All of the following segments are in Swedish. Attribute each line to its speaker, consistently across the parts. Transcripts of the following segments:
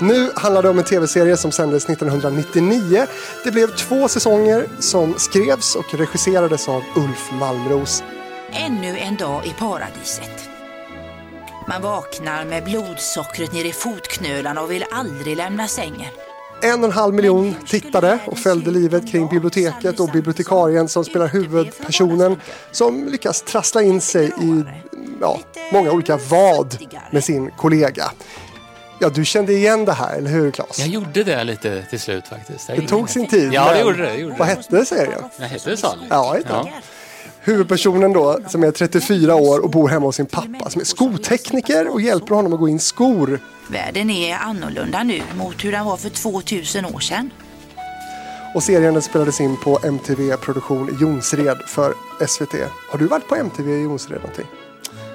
Speaker 1: Nu handlar det om en tv-serie som sändes 1999. Det blev två säsonger som skrevs och regisserades av Ulf Malmros.
Speaker 2: Ännu en dag i paradiset. Man vaknar med blodsockret nere i fotknölarna och vill aldrig lämna sängen.
Speaker 1: En och en halv miljon tittade och följde livet kring biblioteket och bibliotekarien som spelar huvudpersonen som lyckas trassla in sig i ja, många olika vad med sin kollega. Ja, du kände igen det här, eller hur Claes?
Speaker 3: Jag gjorde det lite till slut faktiskt.
Speaker 1: Det tog sin tid.
Speaker 3: Ja, det gjorde det. det gjorde
Speaker 1: Vad hette serien?
Speaker 3: Jag hette Sally.
Speaker 1: Ja, heter den. Huvudpersonen då, som är 34 år och bor hemma hos sin pappa som är skotekniker och hjälper honom att gå in skor.
Speaker 2: Världen är annorlunda nu mot hur den var för 2000 år sedan.
Speaker 1: Och serien spelades in på MTV Produktion i Jonsered för SVT. Har du varit på MTV i Jonsered någonting?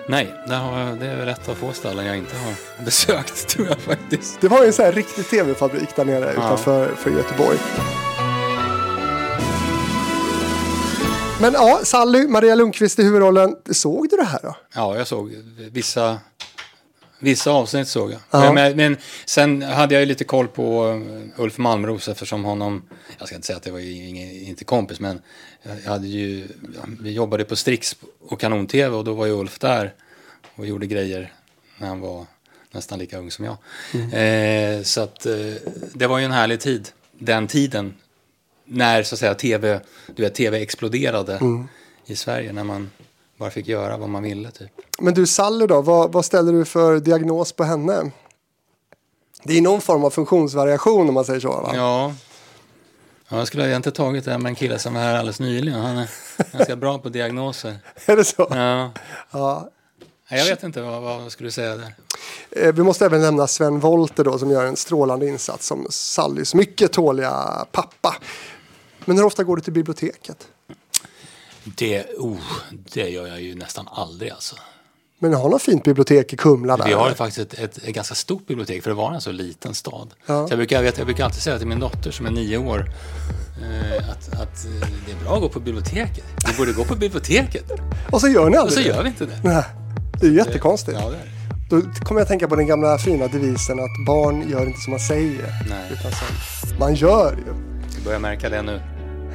Speaker 3: Nej, det, har, det är väl ett av få ställen jag inte har besökt, tror jag faktiskt.
Speaker 1: Det var ju en sån här riktig tv-fabrik där nere utanför för Göteborg. Men ja, Sally, Maria Lundqvist i huvudrollen. Såg du det här då?
Speaker 3: Ja, jag såg vissa, vissa avsnitt såg jag.
Speaker 1: Ja.
Speaker 3: Men, men, sen hade jag ju lite koll på eh, Ulf Malmros eftersom honom, jag ska inte säga att det var ingen, inte kompis, men jag hade ju, vi jobbade på Strix och Kanon-TV och då var ju Ulf där och gjorde grejer när han var nästan lika ung som jag. Eh, så att eh, det var ju en härlig tid, den tiden när så att säga tv, du vet, tv exploderade i Sverige när man bara fick göra vad man ville typ.
Speaker 1: Men du Sally då, vad, vad ställer du för diagnos på henne? Det är någon form av funktionsvariation om man säger så va?
Speaker 3: Ja. ja, jag skulle egentligen tagit det med en kille som var här alldeles nyligen. Han är ganska bra på diagnoser.
Speaker 1: Är det så?
Speaker 3: Ja.
Speaker 1: Ja.
Speaker 3: Jag vet inte vad, vad skulle du säga där.
Speaker 1: Eh, Vi måste även nämna Sven Wollter då som gör en strålande insats som Sallys mycket tåliga pappa. Men hur ofta går du till biblioteket?
Speaker 3: Det, oh, det gör jag ju nästan aldrig alltså.
Speaker 1: Men ni har något fint bibliotek i Kumla där?
Speaker 3: Vi har
Speaker 1: eller?
Speaker 3: faktiskt ett, ett, ett ganska stort bibliotek för det var en så liten stad.
Speaker 1: Ja.
Speaker 3: Så jag, brukar, jag, vet, jag brukar alltid säga till min dotter som är nio år eh, att, att eh, det är bra att gå på biblioteket. Vi borde gå på biblioteket.
Speaker 1: Och så gör ni
Speaker 3: Och
Speaker 1: aldrig
Speaker 3: så
Speaker 1: det?
Speaker 3: gör vi inte det.
Speaker 1: Nej, det är ju jättekonstigt.
Speaker 3: Ja, det är.
Speaker 1: Då kommer jag tänka på den gamla fina devisen att barn gör inte som man säger.
Speaker 3: Nej.
Speaker 1: Utan som man gör ju.
Speaker 3: Jag börjar märka det nu.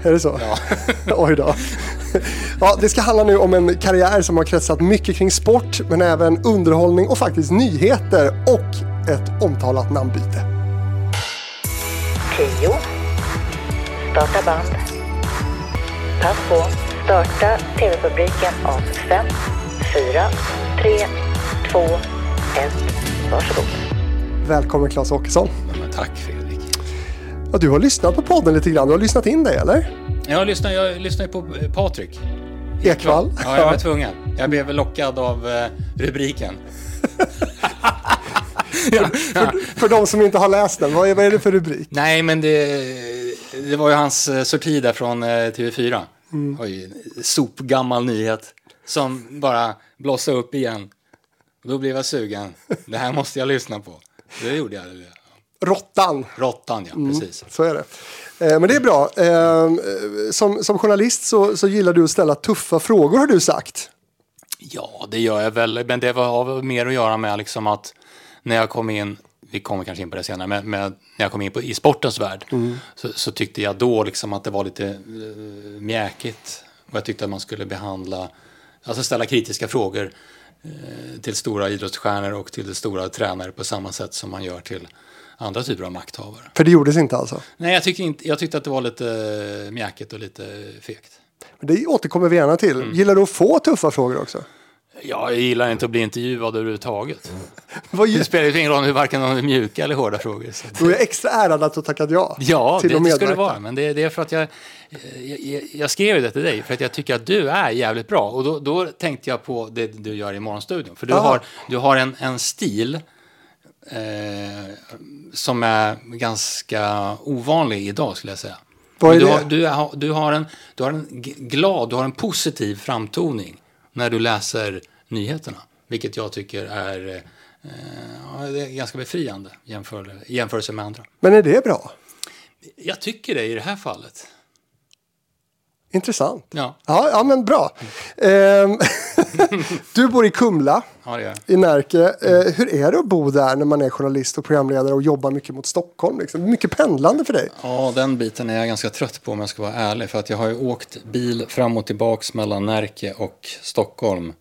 Speaker 1: Är det så?
Speaker 3: Ja.
Speaker 1: Oj då. Ja, det ska handla nu om en karriär som har kretsat mycket kring sport men även underhållning och faktiskt nyheter och ett omtalat namnbyte.
Speaker 4: 10. Starta band. Pass på. Starta TV-publiken om 5, 4, 3, 2, 1. Varsågod.
Speaker 1: Välkommen Claes Åkesson.
Speaker 3: Ja, tack Fredrik.
Speaker 1: Ja, du har lyssnat på podden lite grann. Du har lyssnat in dig eller?
Speaker 3: Jag lyssnar, jag lyssnar ju på eh, Patrik.
Speaker 1: Ekvall?
Speaker 3: Ja, jag var tvungen. Jag blev lockad av eh, rubriken. ja, ja.
Speaker 1: För de som inte har läst den, vad är, vad är det för rubrik?
Speaker 3: Nej, men det, det var ju hans eh, sorti där från eh, TV4.
Speaker 1: Mm.
Speaker 3: Oj, sopgammal nyhet som bara blossade upp igen. Då blev jag sugen. Det här måste jag lyssna på. Det gjorde jag.
Speaker 1: Råttan.
Speaker 3: Råttan, ja,
Speaker 1: Mm.
Speaker 3: precis.
Speaker 1: Så är det. Eh, men det är bra. Eh, som, som journalist så, så gillar du att ställa tuffa frågor har du sagt.
Speaker 3: Ja, det gör jag väl. Men det har mer att göra med liksom att när jag kom in, vi kommer kanske in på det senare, men, men när jag kom in på, i sportens värld så, så tyckte jag då liksom att det var lite uh, mjäkigt. Och jag tyckte att man skulle behandla, alltså ställa kritiska frågor till stora idrottsstjärnor och till stora tränare på samma sätt som man gör till andra typer av makthavare.
Speaker 1: För det gjordes inte alltså.
Speaker 3: Nej, jag, tycker inte, jag tyckte att det var lite eh, mjäkigt och lite fegt.
Speaker 1: Men det återkommer vi gärna till. Gillar du att få tuffa frågor också?
Speaker 3: Ja, jag gillar inte att bli intervjuad överhuvudtaget.
Speaker 1: Vad,
Speaker 3: Det spelar ju ingen roll hur varken de är mjuka eller hårda frågor. Så.
Speaker 1: då är extra ärad att du tackat ja.
Speaker 3: Ja,
Speaker 1: till
Speaker 3: det, det ska det vara. Men det, det är för att jag, jag, jag, skrev det till dig för att jag tycker att du är jävligt bra. Och då, då tänkte jag på det du gör i Morgonstudion. För du
Speaker 1: Ah.
Speaker 3: har, du har en, en stil eh, som är ganska ovanlig idag skulle jag säga.
Speaker 1: Vad är
Speaker 3: du,
Speaker 1: det?
Speaker 3: har, du, har, du, har en, du har en glad, du har en positiv framtoning när du läser nyheterna. Vilket jag tycker är, eh, det är ganska befriande jämför, i jämförelse med andra.
Speaker 1: Men är det bra?
Speaker 3: Jag tycker det i det här fallet.
Speaker 1: Intressant.
Speaker 3: Ja.
Speaker 1: Ja, ja men bra. Ehm, du bor i Kumla
Speaker 3: Ja, det gör
Speaker 1: i Närke. Eh, hur är det att bo där när man är journalist och programledare och jobbar mycket mot Stockholm? Liksom? Mycket pendlande för dig.
Speaker 3: Ja, den biten är jag ganska trött på om jag ska vara ärlig. För att jag har ju åkt bil fram och tillbaks mellan Närke och Stockholm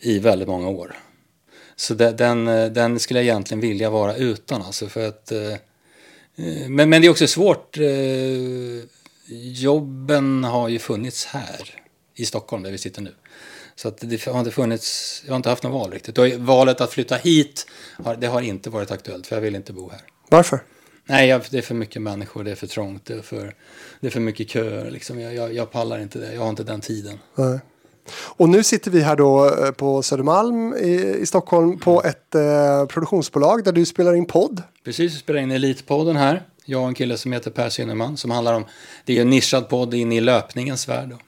Speaker 3: i väldigt många år. Så den, eh, den skulle jag egentligen vilja vara utan. Alltså för att, eh, eh, men, men det är också svårt. Jobben har ju funnits här i Stockholm där vi sitter nu. Så det har inte funnits, jag har inte haft något val riktigt. Och valet att flytta hit, det har inte varit aktuellt för jag vill inte bo här.
Speaker 1: Varför?
Speaker 3: Nej, det är för mycket människor, det är för trångt, det är för, det är för mycket köer. Liksom. Jag, jag, jag pallar inte det, jag har inte den tiden.
Speaker 1: Nej. Och nu sitter vi här då eh, på Södermalm i, i Stockholm på ett eh, produktionsbolag där du spelar in podd.
Speaker 3: Precis, vi spelar in Elitpodden här. Jag och en kille som heter Per Synnerman som handlar om, det är en nischad podd in i löpningens värld. Då.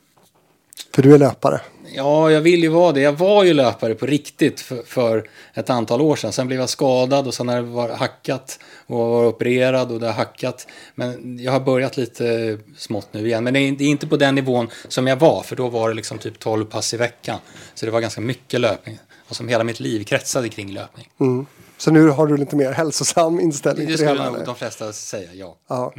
Speaker 1: För du är löpare.
Speaker 3: Ja, jag vill ju vara det. Jag var ju löpare på riktigt för, för, ett antal år sedan. Sen blev jag skadad och sen har det var hackat och var opererad och det har hackat. Men jag har börjat lite smått nu igen. Men det är, inte på den nivån som jag var, för då var det liksom typ 12 pass i veckan. Så det var ganska mycket löpning. Och som hela mitt liv kretsade kring löpning.
Speaker 1: Mm. Så nu har du lite mer hälsosam inställning
Speaker 3: det
Speaker 1: till det
Speaker 3: skulle
Speaker 1: hela?
Speaker 3: de flesta säga, ja.
Speaker 1: Ja.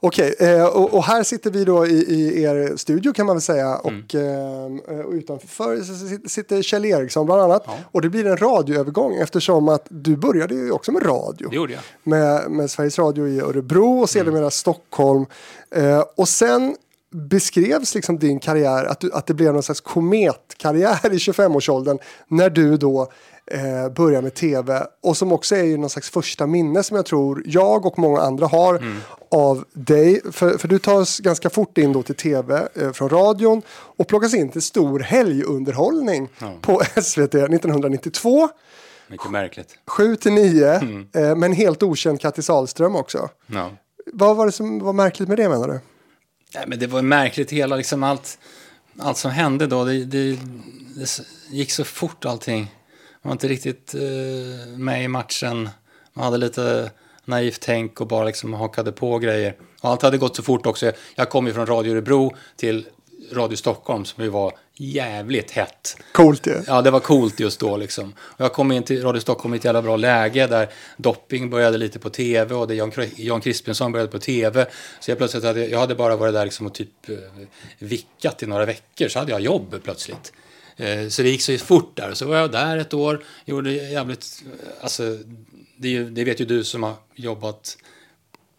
Speaker 1: Okej, eh, och, och här sitter vi då i, i er studio kan man väl säga
Speaker 3: Mm.
Speaker 1: och, eh, och utanför sitter Kjell Eriksson bland annat.
Speaker 3: Ja.
Speaker 1: Och det blir en radioövergång eftersom att du började ju också med radio.
Speaker 3: Det gjorde jag.
Speaker 1: Med, med Sveriges Radio i Örebro och sedermera
Speaker 3: Mm.
Speaker 1: Stockholm. Eh, och sen beskrevs liksom din karriär, att, du, att det blev någon slags kometkarriär i 25-årsåldern när du då eh, börjar med tv och som också är ju någon slags första minne som jag tror jag och många andra har
Speaker 3: Mm.
Speaker 1: av dig. För, för du tas ganska fort in då till tv eh, från radion och plockas in till stor helgunderhållning på SVT 1992.
Speaker 3: Mycket märkligt.
Speaker 1: 7 till 9
Speaker 3: Mm.
Speaker 1: eh, med en helt okänd Kattis Ahlström också.
Speaker 3: Ja.
Speaker 1: Vad var det som var märkligt med det menar du?
Speaker 3: Nej, men det var märkligt hela liksom allt, allt som hände då. Det, det, det gick så fort allting. Var inte riktigt eh, med i matchen. Man hade lite naivt tänk och bara liksom hakade på grejer. Och allt hade gått så fort också. Jag kom ju från Radio Örebro till Radio Stockholm som ju var jävligt hett.
Speaker 1: Coolt ju.
Speaker 3: Ja, det var coolt just då liksom. Och jag kom in till Radio Stockholm i ett jävla bra läge där Dopping började lite på tv och det Jan, Jan Crispensson började på tv. Så jag plötsligt hade, jag hade bara varit där liksom och typ eh, vickat i några veckor så hade jag jobb plötsligt. Eh, så det gick så fort där. Så var jag där ett år, gjorde jävligt, eh, alltså det, är ju, det vet ju du som har jobbat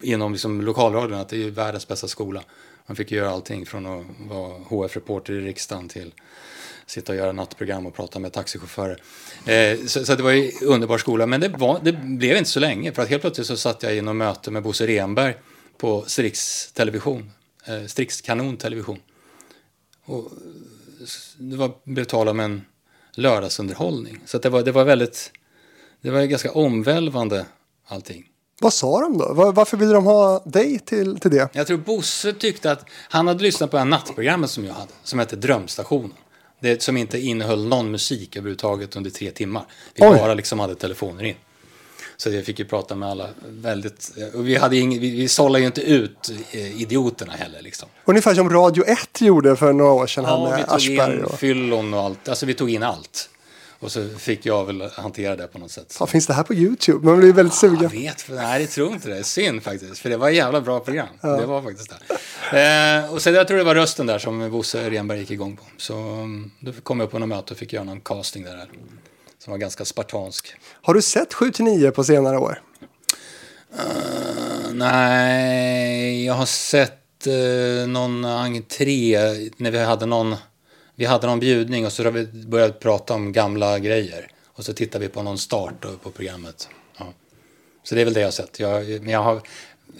Speaker 3: inom liksom lokalradion att det är ju världens bästa skola. Man fick ju göra allting från att vara HF-reporter i riksdagen till sitta och göra nattprogram och prata med taxichaufförer. Eh, så, så det var ju en underbar skola, men det, var, det blev inte så länge för att helt plötsligt så satt jag i något möte med Bosse Renberg på Strix Television, eh, Strix Kanon Television. Och det var, blev tal om en lördagsunderhållning. Så det, var, det var väldigt, det var ganska omvälvande allting.
Speaker 1: Vad sa de då? Var, varför ville de ha dig till, till det?
Speaker 3: Jag tror Bosse tyckte att han hade lyssnat på en nattprogrammet som jag hade, som hette Drömstationen. Det, som inte innehöll någon musik överhuvudtaget under tre timmar. Vi
Speaker 1: Oj.
Speaker 3: bara liksom hade telefoner in. Så jag fick ju prata med alla väldigt... Och vi, hade ing, vi, vi sållade ju inte ut eh, idioterna heller liksom.
Speaker 1: Ungefär som Radio 1 gjorde för några år sedan
Speaker 3: Ja, vi tog
Speaker 1: Aschberg.
Speaker 3: in
Speaker 1: Och...
Speaker 3: fyllon och allt. Alltså vi tog in allt. Och så fick jag väl hantera det på något sätt.
Speaker 1: Ja, finns det här på YouTube? Man blir väldigt sugen.
Speaker 3: Jag vet, för, nej det tror inte det. Synd faktiskt, för det var ett jävla bra program. Det var faktiskt det. Eh, och sen jag tror det var rösten där som Bosse Renberg gick igång på. Så mm, då kom jag på något möte och fick göra någon casting där. Som var ganska spartansk.
Speaker 1: Har du sett 7 till 9 på senare år?
Speaker 3: Eh, nej, jag har sett uh, någon entré när vi hade någon, vi hade någon bjudning och så har vi börjat prata om gamla grejer. Och så tittar vi på någon start på programmet. Ja. Så det är väl det jag har sett. Jag, men jag har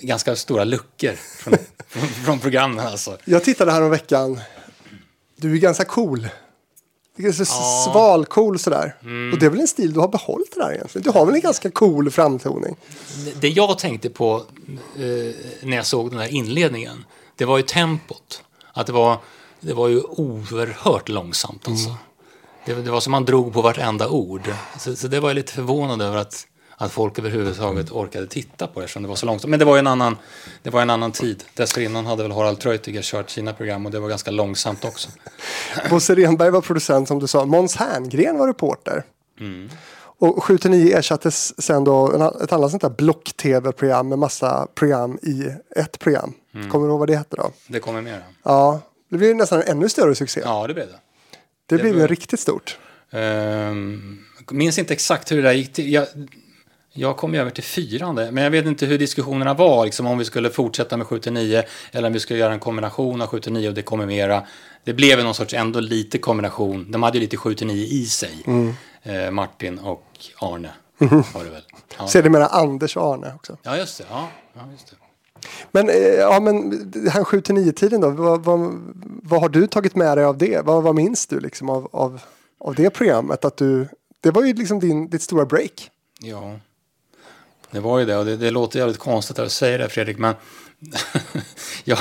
Speaker 3: ganska stora luckor från, från, från programmen alltså.
Speaker 1: Jag tittade här om veckan. Du är ganska cool. Du är så
Speaker 3: Ja.
Speaker 1: svalcool sådär. Och det är väl en stil du har behållit det där egentligen. Du har väl en ganska cool framtoning.
Speaker 3: Det jag tänkte på eh, när jag såg den här inledningen, det var ju tempot. Att det var, det var ju oerhört långsamt alltså. Det, det var som man drog på vartenda ord. Så, så det var jag lite förvånad över att, att folk överhuvudtaget orkade titta på det eftersom det var så långsamt. Men det var en annan, det var en annan tid. Dessförinnan hade väl Harald Treutiger kört sina program och det var ganska långsamt också.
Speaker 1: Bosse Renberg var producent som du sa. Måns Herngren var reporter. Och 7 till 9 ersattes sen då ett annat sånt där block-tv-program med massa program i ett program. Kommer du ihåg vad det hette då?
Speaker 3: Det kommer mer.
Speaker 1: Ja, det blev nästan en ännu större succé.
Speaker 3: Ja, det blev det.
Speaker 1: det blev
Speaker 3: blev-
Speaker 1: ju riktigt stort.
Speaker 3: Um, minns inte exakt hur det där gick till. Jag, jag kom ju över till fyran men jag vet inte hur diskussionerna var, liksom om vi skulle fortsätta med 79 eller om vi skulle göra en kombination av 79 och det kommer mera. Det blev någon sorts ändå lite kombination. De hade ju lite 79 i sig, eh, Martin och Arne. Var det väl? Ja.
Speaker 1: Sedermera Anders och Arne också.
Speaker 3: ja, just det. Ja, ja, just det.
Speaker 1: Men, eh, ja, men den här 7 till 9 tiden då, vad, vad, vad har du tagit med dig av det? Vad, vad minns du liksom av, av, av det programmet? Att du, det var ju liksom din, ditt stora break.
Speaker 3: Ja, det var ju det. Och det, det låter jävligt konstigt att säga det, Fredrik, men jag,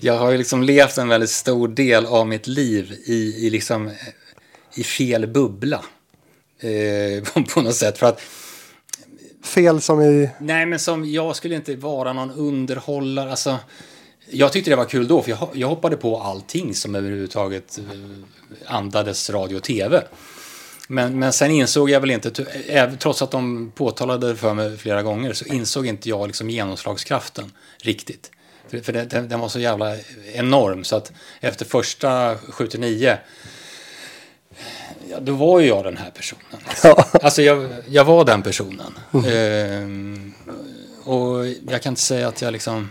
Speaker 3: jag har ju liksom levt en väldigt stor del av mitt liv i, i, liksom, i fel bubbla. Eh, på, på något sätt. För att,
Speaker 1: Fel som i...
Speaker 3: nej, men som jag skulle inte vara någon underhållare. Alltså, jag tyckte det var kul då, för jag, jag hoppade på allting som överhuvudtaget eh, andades radio och tv. Men, men sen insåg jag väl inte, även- trots att de påtalade det för mig flera gånger, så insåg inte jag liksom genomslagskraften riktigt. För, för det, den, den var så jävla enorm, så att efter första 79, ja, då var ju jag den här personen.
Speaker 1: Ja.
Speaker 3: Alltså jag, jag var den personen. Ehm, och jag kan inte säga att jag liksom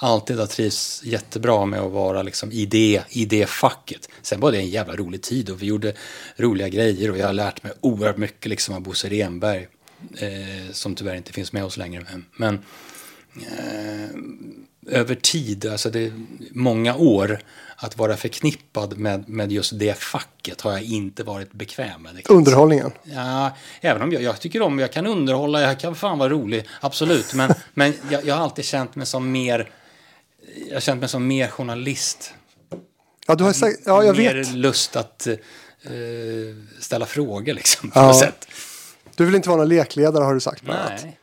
Speaker 3: alltid har trivts jättebra med att vara liksom i, det, i det facket. Sen var det en jävla rolig tid och vi gjorde roliga grejer och jag har lärt mig oerhört mycket liksom av Bosse Renberg. Eh, som tyvärr inte finns med oss längre. Men, eh, över tid, alltså det är många år, att vara förknippad med, med just det facket har jag inte varit bekväm med.
Speaker 1: Underhållningen.
Speaker 3: Ja, även om jag, jag tycker om, jag kan underhålla, jag kan fan vara rolig, absolut. Men, men jag, jag har alltid känt mig som mer, jag har känt mig som mer journalist.
Speaker 1: Ja, du har sagt, ja, jag
Speaker 3: mer
Speaker 1: vet.
Speaker 3: lust att eh, ställa frågor liksom, på
Speaker 1: Ja.
Speaker 3: sätt.
Speaker 1: Du vill inte vara någon lekledare har du sagt. bland annat.
Speaker 3: Nej.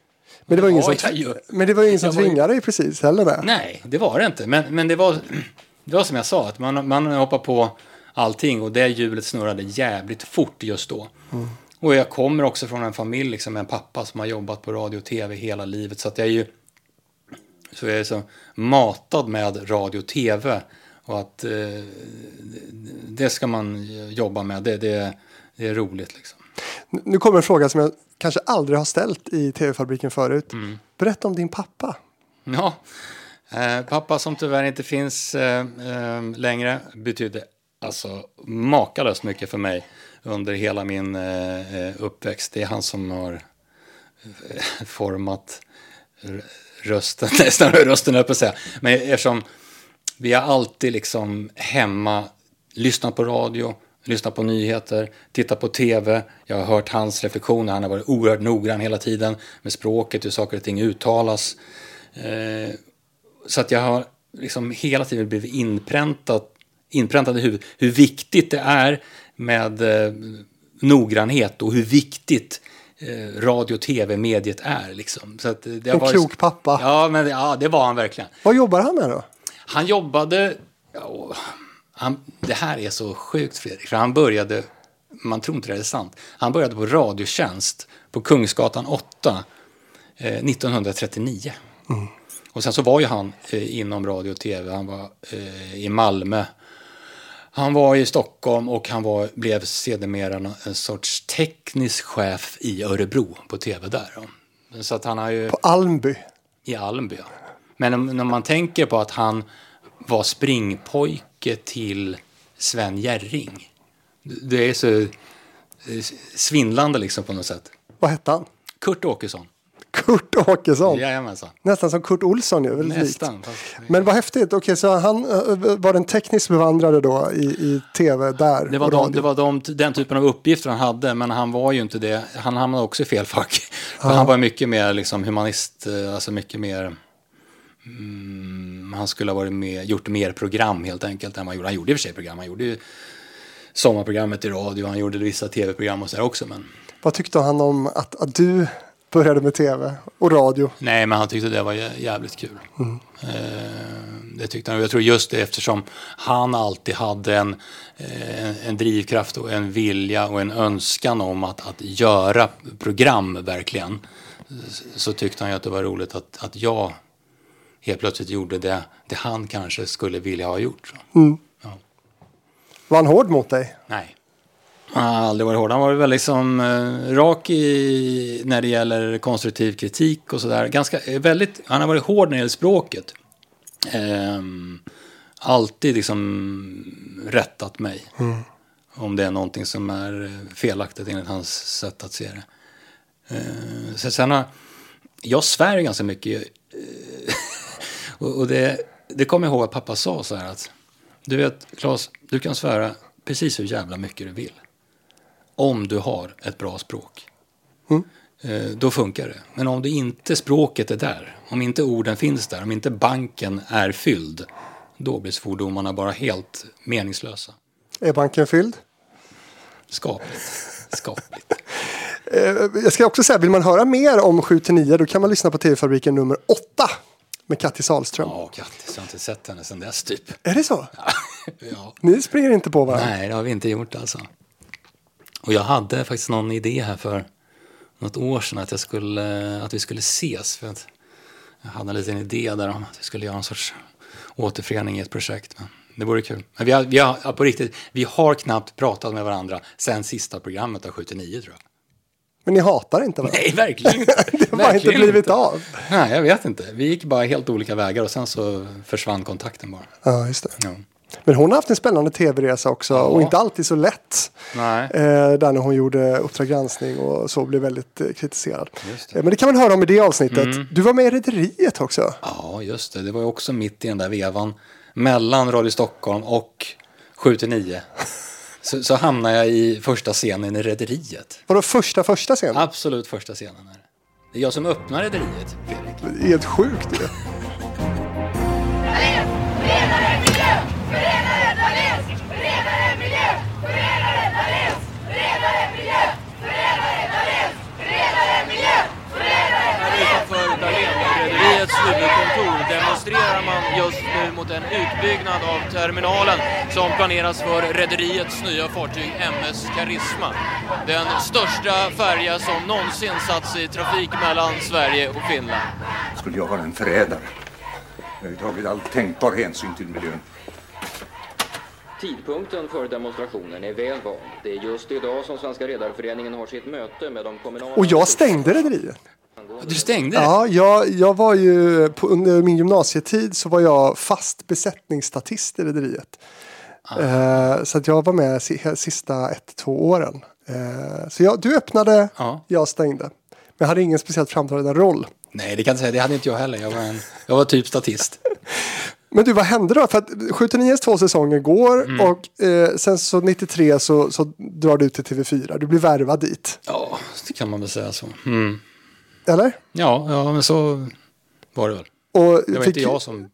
Speaker 1: Men det var ingen
Speaker 3: Ja,
Speaker 1: som,
Speaker 3: jag
Speaker 1: men det var ingen som
Speaker 3: var
Speaker 1: tvingade dig precis heller det.
Speaker 3: Nej, det var det inte. Men, men det, var, det var som jag sa, att man, man hoppar på allting och det hjulet snurrade jävligt fort just då. Och jag kommer också från en familj liksom, med en pappa som har jobbat på radio och tv hela livet. Så att jag är ju så jag är så matad med radio och tv. Och att eh, det ska man jobba med, det, det, det är roligt liksom.
Speaker 1: Nu kommer en fråga som jag kanske aldrig har ställt i TV-fabriken förut.
Speaker 3: Mm.
Speaker 1: Berätta om din pappa.
Speaker 3: Ja, eh, pappa som tyvärr inte finns eh, eh, längre betydde alltså makalöst mycket för mig under hela min eh, eh, uppväxt. Det är han som har format rösten, snarare rösten höll jag på att säga. Men eftersom vi har alltid liksom hemma lyssnat på radio, lyssnat på nyheter, tittat på tv. Jag har hört hans reflektioner. Han har varit oerhört noggrann hela tiden med språket, hur saker och ting uttalas. Eh, så att jag har liksom hela tiden blivit inpräntat, inpräntad i huvudet hur viktigt det är med eh, noggrannhet och hur viktigt eh, radio och tv-mediet är. Liksom. Så att det,
Speaker 1: En
Speaker 3: varit-
Speaker 1: klok pappa.
Speaker 3: Ja, men, ja, det var han verkligen.
Speaker 1: Vad jobbar han med då?
Speaker 3: Han jobbade... Ja, han, det här är så sjukt, Fredrik. För han började... Man tror inte det är sant. Han började på Radiotjänst på Kungsgatan 8 eh, 1939. Och sen så var ju han eh, inom radio och tv. Han var eh, i Malmö. Han var i Stockholm och han var, blev sedermera en, sorts teknisk chef i Örebro på tv där. Så att han har ju...
Speaker 1: På Almby.
Speaker 3: I Almby, ja. Men om, när man tänker på att han var springpojke till Sven Jerring. Det är så eh, svindlande liksom på något sätt.
Speaker 1: Vad hette han?
Speaker 3: Kurt Åkesson.
Speaker 1: Kurt Åkesson.
Speaker 3: Jajamensan.
Speaker 1: Nästan som Kurt Olsson ju.
Speaker 3: Nästan. Fast,
Speaker 1: Men vad häftigt. Okej, så han eh, var den tekniskt bevandrade då i, i tv där?
Speaker 3: det var, de, det var de, den typen av uppgifter han hade, men han var ju inte det. Han hamnade också i fel fack. För Han var mycket mer liksom humanist, eh, alltså mycket mer... Mm, han skulle ha varit med, gjort mer program helt enkelt än vad han gjorde. Han gjorde i och för sig program, han gjorde ju sommarprogrammet i radio, han gjorde vissa tv-program och sådär också. Men
Speaker 1: Vad tyckte han om att, att du började med tv och radio?
Speaker 3: nej, men han tyckte det var jä- jävligt kul. Eh, det tyckte han. Jag tror just det eftersom han alltid hade en, eh, en drivkraft och en vilja och en önskan om att, att göra program verkligen. Så tyckte han ju att det var roligt att, att jag helt plötsligt gjorde det, det han kanske skulle vilja ha gjort.
Speaker 1: Var han hård mot dig?
Speaker 3: Nej. Han har aldrig varit hård. Han varit väldigt liksom, eh, rak i, när det gäller konstruktiv kritik och sådär. Ganska, eh, väldigt, han har varit hård när det gäller språket. Ehm, alltid liksom rättat mig. Om det är någonting som är eh, felaktigt enligt hans sätt att se det. Ehm, så sen har, jag svär ganska mycket. eh, och och det, det kommer jag ihåg att pappa sa så här att du vet, Claes, du kan svära precis hur jävla mycket du vill. Om du har ett bra språk. Eh, Då funkar det. Men om det inte språket är där, om inte orden finns där, om inte banken är fylld, då blir svordomarna bara helt meningslösa.
Speaker 1: Är banken fylld?
Speaker 3: Skapligt. Skapligt.
Speaker 1: Eh, jag ska också säga, vill man höra mer om 7-9 då kan man lyssna på TV-fabriken nummer 8 med Katti Sahlström.
Speaker 3: Ja, Kattis, jag har inte sett henne sedan dess typ.
Speaker 1: Är det så?
Speaker 3: Ja.
Speaker 1: Ni springer inte på varandra?
Speaker 3: Nej, det har vi inte gjort alltså. Och jag hade faktiskt någon idé här för något år sedan att, jag skulle, att vi skulle ses. För att jag hade en liten idé där om att vi skulle göra en sorts återförening i ett projekt. Men det vore kul. Men vi har, vi har, på riktigt, vi har knappt pratat med varandra sen sista programmet av 79 tror jag.
Speaker 1: Men ni hatar inte varandra?
Speaker 3: Nej, verkligen inte.
Speaker 1: det har bara inte
Speaker 3: Verkligen
Speaker 1: blivit
Speaker 3: inte.
Speaker 1: av.
Speaker 3: Nej, jag vet inte. Vi gick bara helt olika vägar och sen så försvann kontakten bara.
Speaker 1: Ja, just det.
Speaker 3: Ja.
Speaker 1: Men hon har haft en spännande tv-resa också och inte alltid så lätt.
Speaker 3: Nej.
Speaker 1: Eh, där när hon gjorde Uppdrag granskning och så blev väldigt eh, kritiserad.
Speaker 3: Det. Mm.
Speaker 1: Eh, men det kan man höra om i det avsnittet. Du var med i Rederiet också.
Speaker 3: Ja, just det. Det var ju också mitt i den där vevan mellan Radio Stockholm och 7-9. Så, så hamnade jag i första scenen i Rederiet.
Speaker 1: Var det första första scenen?
Speaker 3: Absolut första scenen. Är det. det är jag som öppnar Rederiet, Fredrik.
Speaker 1: Helt sjukt ju.
Speaker 5: Huvudkontor demonstrerar man just nu mot en utbyggnad av terminalen som planeras för rederiets nya fartyg MS Karisma. Den största färja som någonsin satts i trafik mellan Sverige och Finland.
Speaker 6: Skulle jag vara en förrädare? Jag har tagit all tänkbar hänsyn till miljön.
Speaker 7: Tidpunkten för demonstrationen är väl vald. Det är just idag som Svenska Redareföreningen har sitt möte med de kommunala...
Speaker 1: Och jag stängde Rederiet.
Speaker 3: Du stängde?
Speaker 1: Ja, jag, jag var ju på, under min gymnasietid så var jag fast besättningsstatist i Rederiet. Eh, så att jag var med si, sista ett, två åren. Eh, så jag, du öppnade,
Speaker 3: Ja.
Speaker 1: jag stängde. Men jag hade ingen speciellt framträdande roll.
Speaker 3: Nej, det kan jag inte säga. Det hade inte jag heller. Jag var, en, jag var typ statist.
Speaker 1: Men du, vad hände då? För att 79 två säsonger går
Speaker 3: Mm.
Speaker 1: och eh, sen så 93 så, så drar du till TV4. Du blir värvad dit.
Speaker 3: Ja, det kan man väl säga så. Mm.
Speaker 1: Eller?
Speaker 3: Ja, ja, men så var det väl.
Speaker 1: Och
Speaker 3: Det var
Speaker 1: fick-
Speaker 3: inte jag som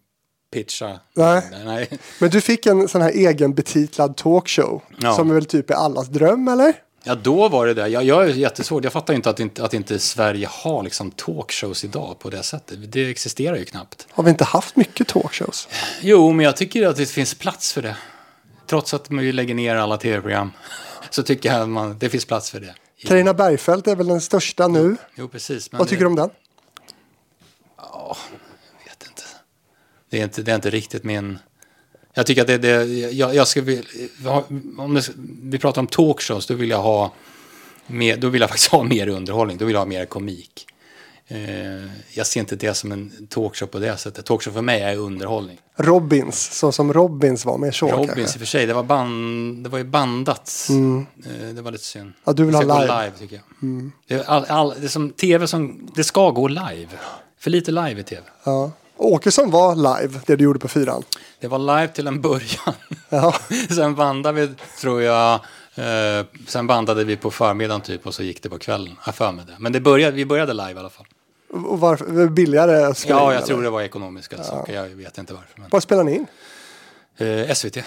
Speaker 3: pitchade.
Speaker 1: Nej.
Speaker 3: Nej.
Speaker 1: Men du fick en sån här egen betitlad talkshow.
Speaker 3: Ja.
Speaker 1: Som väl typ är allas dröm, eller?
Speaker 3: Ja, då var det det. Jag, jag är jättesvårt. Jag fattar inte att, inte att inte Sverige har liksom talkshows idag på det sättet. Det existerar ju knappt.
Speaker 1: Har vi inte haft mycket talkshows?
Speaker 3: Jo, men jag tycker att det finns plats för det. Trots att man lägger ner alla tv-program så tycker jag att man, det finns plats för det.
Speaker 1: Carina Bergfeldt är väl den största nu.
Speaker 3: Jo, precis.
Speaker 1: Vad tycker du om den?
Speaker 3: Jag vet inte. Det är inte, det är inte riktigt min... Jag tycker att det, det jag, jag ska om det, vi pratar om talkshows, då vill jag ha mer, då vill jag faktiskt ha mer underhållning, då vill jag ha mer komik. Eh, jag ser inte det som en talkshow på det sättet. Talkshow för mig är underhållning.
Speaker 1: Robins, så som Robins var med så
Speaker 3: Robins i
Speaker 1: kanske.
Speaker 3: och för sig, det var, band, det var ju bandat. Eh, det var lite synd.
Speaker 1: Ja, du vill
Speaker 3: Det
Speaker 1: ha live. Mm.
Speaker 3: live tycker jag. Det, är all, all, det är som tv som, det ska gå live. För lite live i tv.
Speaker 1: Ja. Åkesson var live, det du gjorde på fyran.
Speaker 3: Det var live till en början.
Speaker 1: Ja.
Speaker 3: sen bandade vi, tror jag, eh, sen bandade vi på förmiddagen typ och så gick det på kvällen. Jag för mig det. Men det började, vi började live i alla fall.
Speaker 1: Och varför? Billigare in,
Speaker 3: Ja, jag tror
Speaker 1: eller?
Speaker 3: det var ekonomiska saker. Jag vet inte varför. Men,
Speaker 1: Var spelar ni in?
Speaker 3: eh, SVT,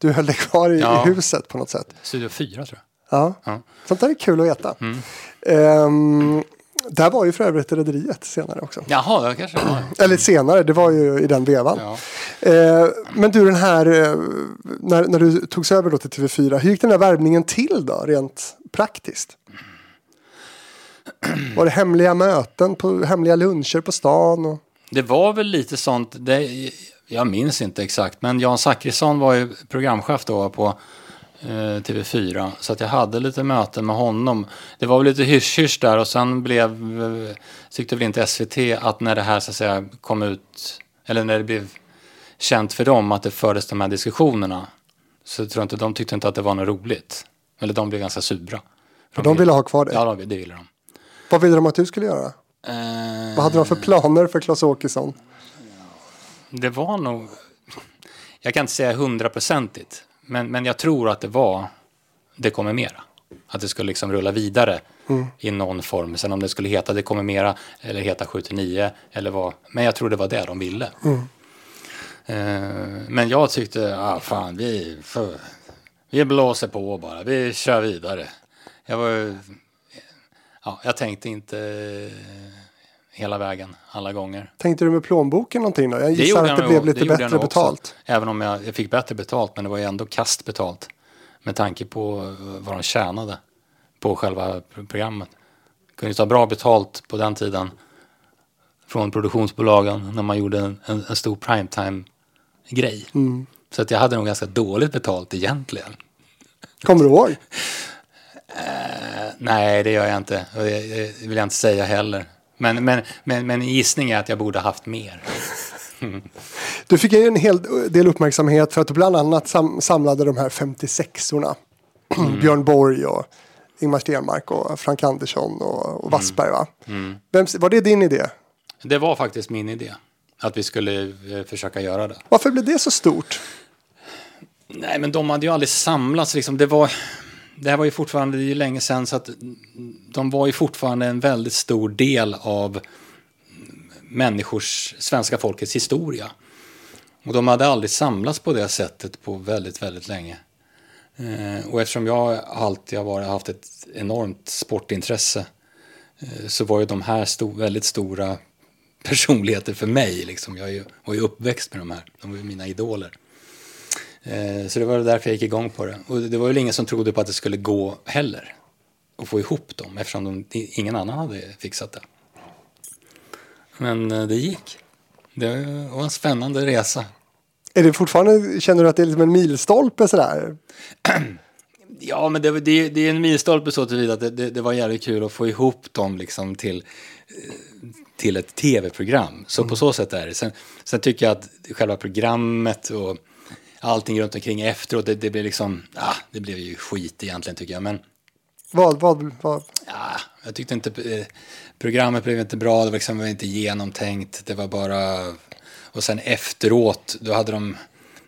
Speaker 1: Du höll dig kvar i,
Speaker 3: Ja.
Speaker 1: huset på något sätt.
Speaker 3: Studio 4 tror jag.
Speaker 1: Ja.
Speaker 3: Ja.
Speaker 1: Sånt där är kul att veta.
Speaker 3: Mm.
Speaker 1: Ehm, Där var ju för övrigt Rederiet senare också.
Speaker 3: Jaha, det kanske var.
Speaker 1: Eller senare, det var ju i den vevan.
Speaker 3: Ja.
Speaker 1: Eh, men du, den här, eh, när, när du togs över då till TV4, hur gick den här värvningen till då, rent praktiskt? Var det hemliga möten, på, hemliga luncher på stan? Och...
Speaker 3: Det var väl lite sånt, det, jag minns inte exakt, men Jan Zachrisson var ju programchef då på eh, TV4. Så att jag hade lite möten med honom. Det var väl lite hysch-hysch där och sen blev, tyckte väl inte SVT att när det här så att säga kom ut, eller när det blev känt för dem att det fördes de här diskussionerna. Så tror jag inte, de tyckte inte att det var något roligt. Eller de blev ganska sura.
Speaker 1: För de ville ha kvar dig?
Speaker 3: Ja, de- det ville de.
Speaker 1: Vad ville de att du skulle göra?
Speaker 3: Eh,
Speaker 1: Vad hade de för planer för Claes Åkesson?
Speaker 3: Det var nog... Jag kan inte säga hundraprocentigt. Men, men jag tror att det var Det kommer mera. Att det skulle liksom rulla vidare i någon form. Sen om det skulle heta Det kommer mera eller heta 79 eller vad. Men jag tror det var det de ville. Eh, men jag tyckte, ah, fan, vi, för, vi blåser på bara. Vi kör vidare. Jag var Ja, jag tänkte inte eh, hela vägen, alla gånger.
Speaker 1: Tänkte du med plånboken någonting då? Jag
Speaker 3: Det
Speaker 1: gissar
Speaker 3: gjorde
Speaker 1: att det
Speaker 3: jag
Speaker 1: blev
Speaker 3: nog-
Speaker 1: lite
Speaker 3: det
Speaker 1: bättre
Speaker 3: nog också.
Speaker 1: betalt.
Speaker 3: Även om jag, jag fick bättre betalt, men det var ju ändå kast betalt. Med tanke på eh, vad de tjänade på själva pro- programmet. Kunde ju ta bra betalt på den tiden från produktionsbolagen när man gjorde en, en, en stor primetime-grej.
Speaker 1: Mm.
Speaker 3: Så att jag hade nog ganska dåligt betalt egentligen.
Speaker 1: Kommer du ihåg?
Speaker 3: Eh, nej, det gör jag inte. Och det, vill jag inte säga heller. Men, men, men, men en gissning är att jag borde haft mer.
Speaker 1: Du fick ju en hel del uppmärksamhet för att du bland annat sam samlade de här 56orna.
Speaker 3: Mm.
Speaker 1: Björn Borg och Ingmar Stenmark och Frank Andersson och,
Speaker 3: Mm.
Speaker 1: och Wassberg va? Vem, var det din idé?
Speaker 3: Det var faktiskt min idé. Att vi skulle eh, försöka göra det.
Speaker 1: Varför blev det så stort?
Speaker 3: Nej, men de hade ju aldrig samlats. Liksom. Det, var, det här var ju fortfarande, det är ju länge sedan, så att de var ju fortfarande en väldigt stor del av människors, svenska folkets historia. Och de hade aldrig samlats på det sättet på väldigt, väldigt länge. Eh, och eftersom jag alltid har varit, haft ett enormt sportintresse eh, så var ju de här sto, väldigt stora personligheter för mig. Liksom. Jag är ju, var ju uppväxt med de här, de var ju mina idoler. Eh, Så det var därför jag gick igång på det. Och det var väl ingen som trodde på att det skulle gå heller. Att få ihop dem eftersom de, ingen annan hade fixat det. Men eh, det gick. Det var en spännande resa.
Speaker 1: Är det fortfarande, känner du att det är liksom en milstolpe sådär?
Speaker 3: Ja, men det, det, det är en milstolpe så tillvida att det, det, det var jävligt kul att få ihop dem liksom till, eh, till ett tv-program. Så på så sätt är det. Sen, sen tycker jag att själva programmet och allting runt omkring efteråt, det, det blev liksom, ah, det blev ju skit egentligen tycker jag. Men
Speaker 1: Vad, vad, vad?
Speaker 3: Ja, jag tyckte inte eh, programmet blev inte bra, det var liksom inte genomtänkt, det var bara och sen efteråt då hade de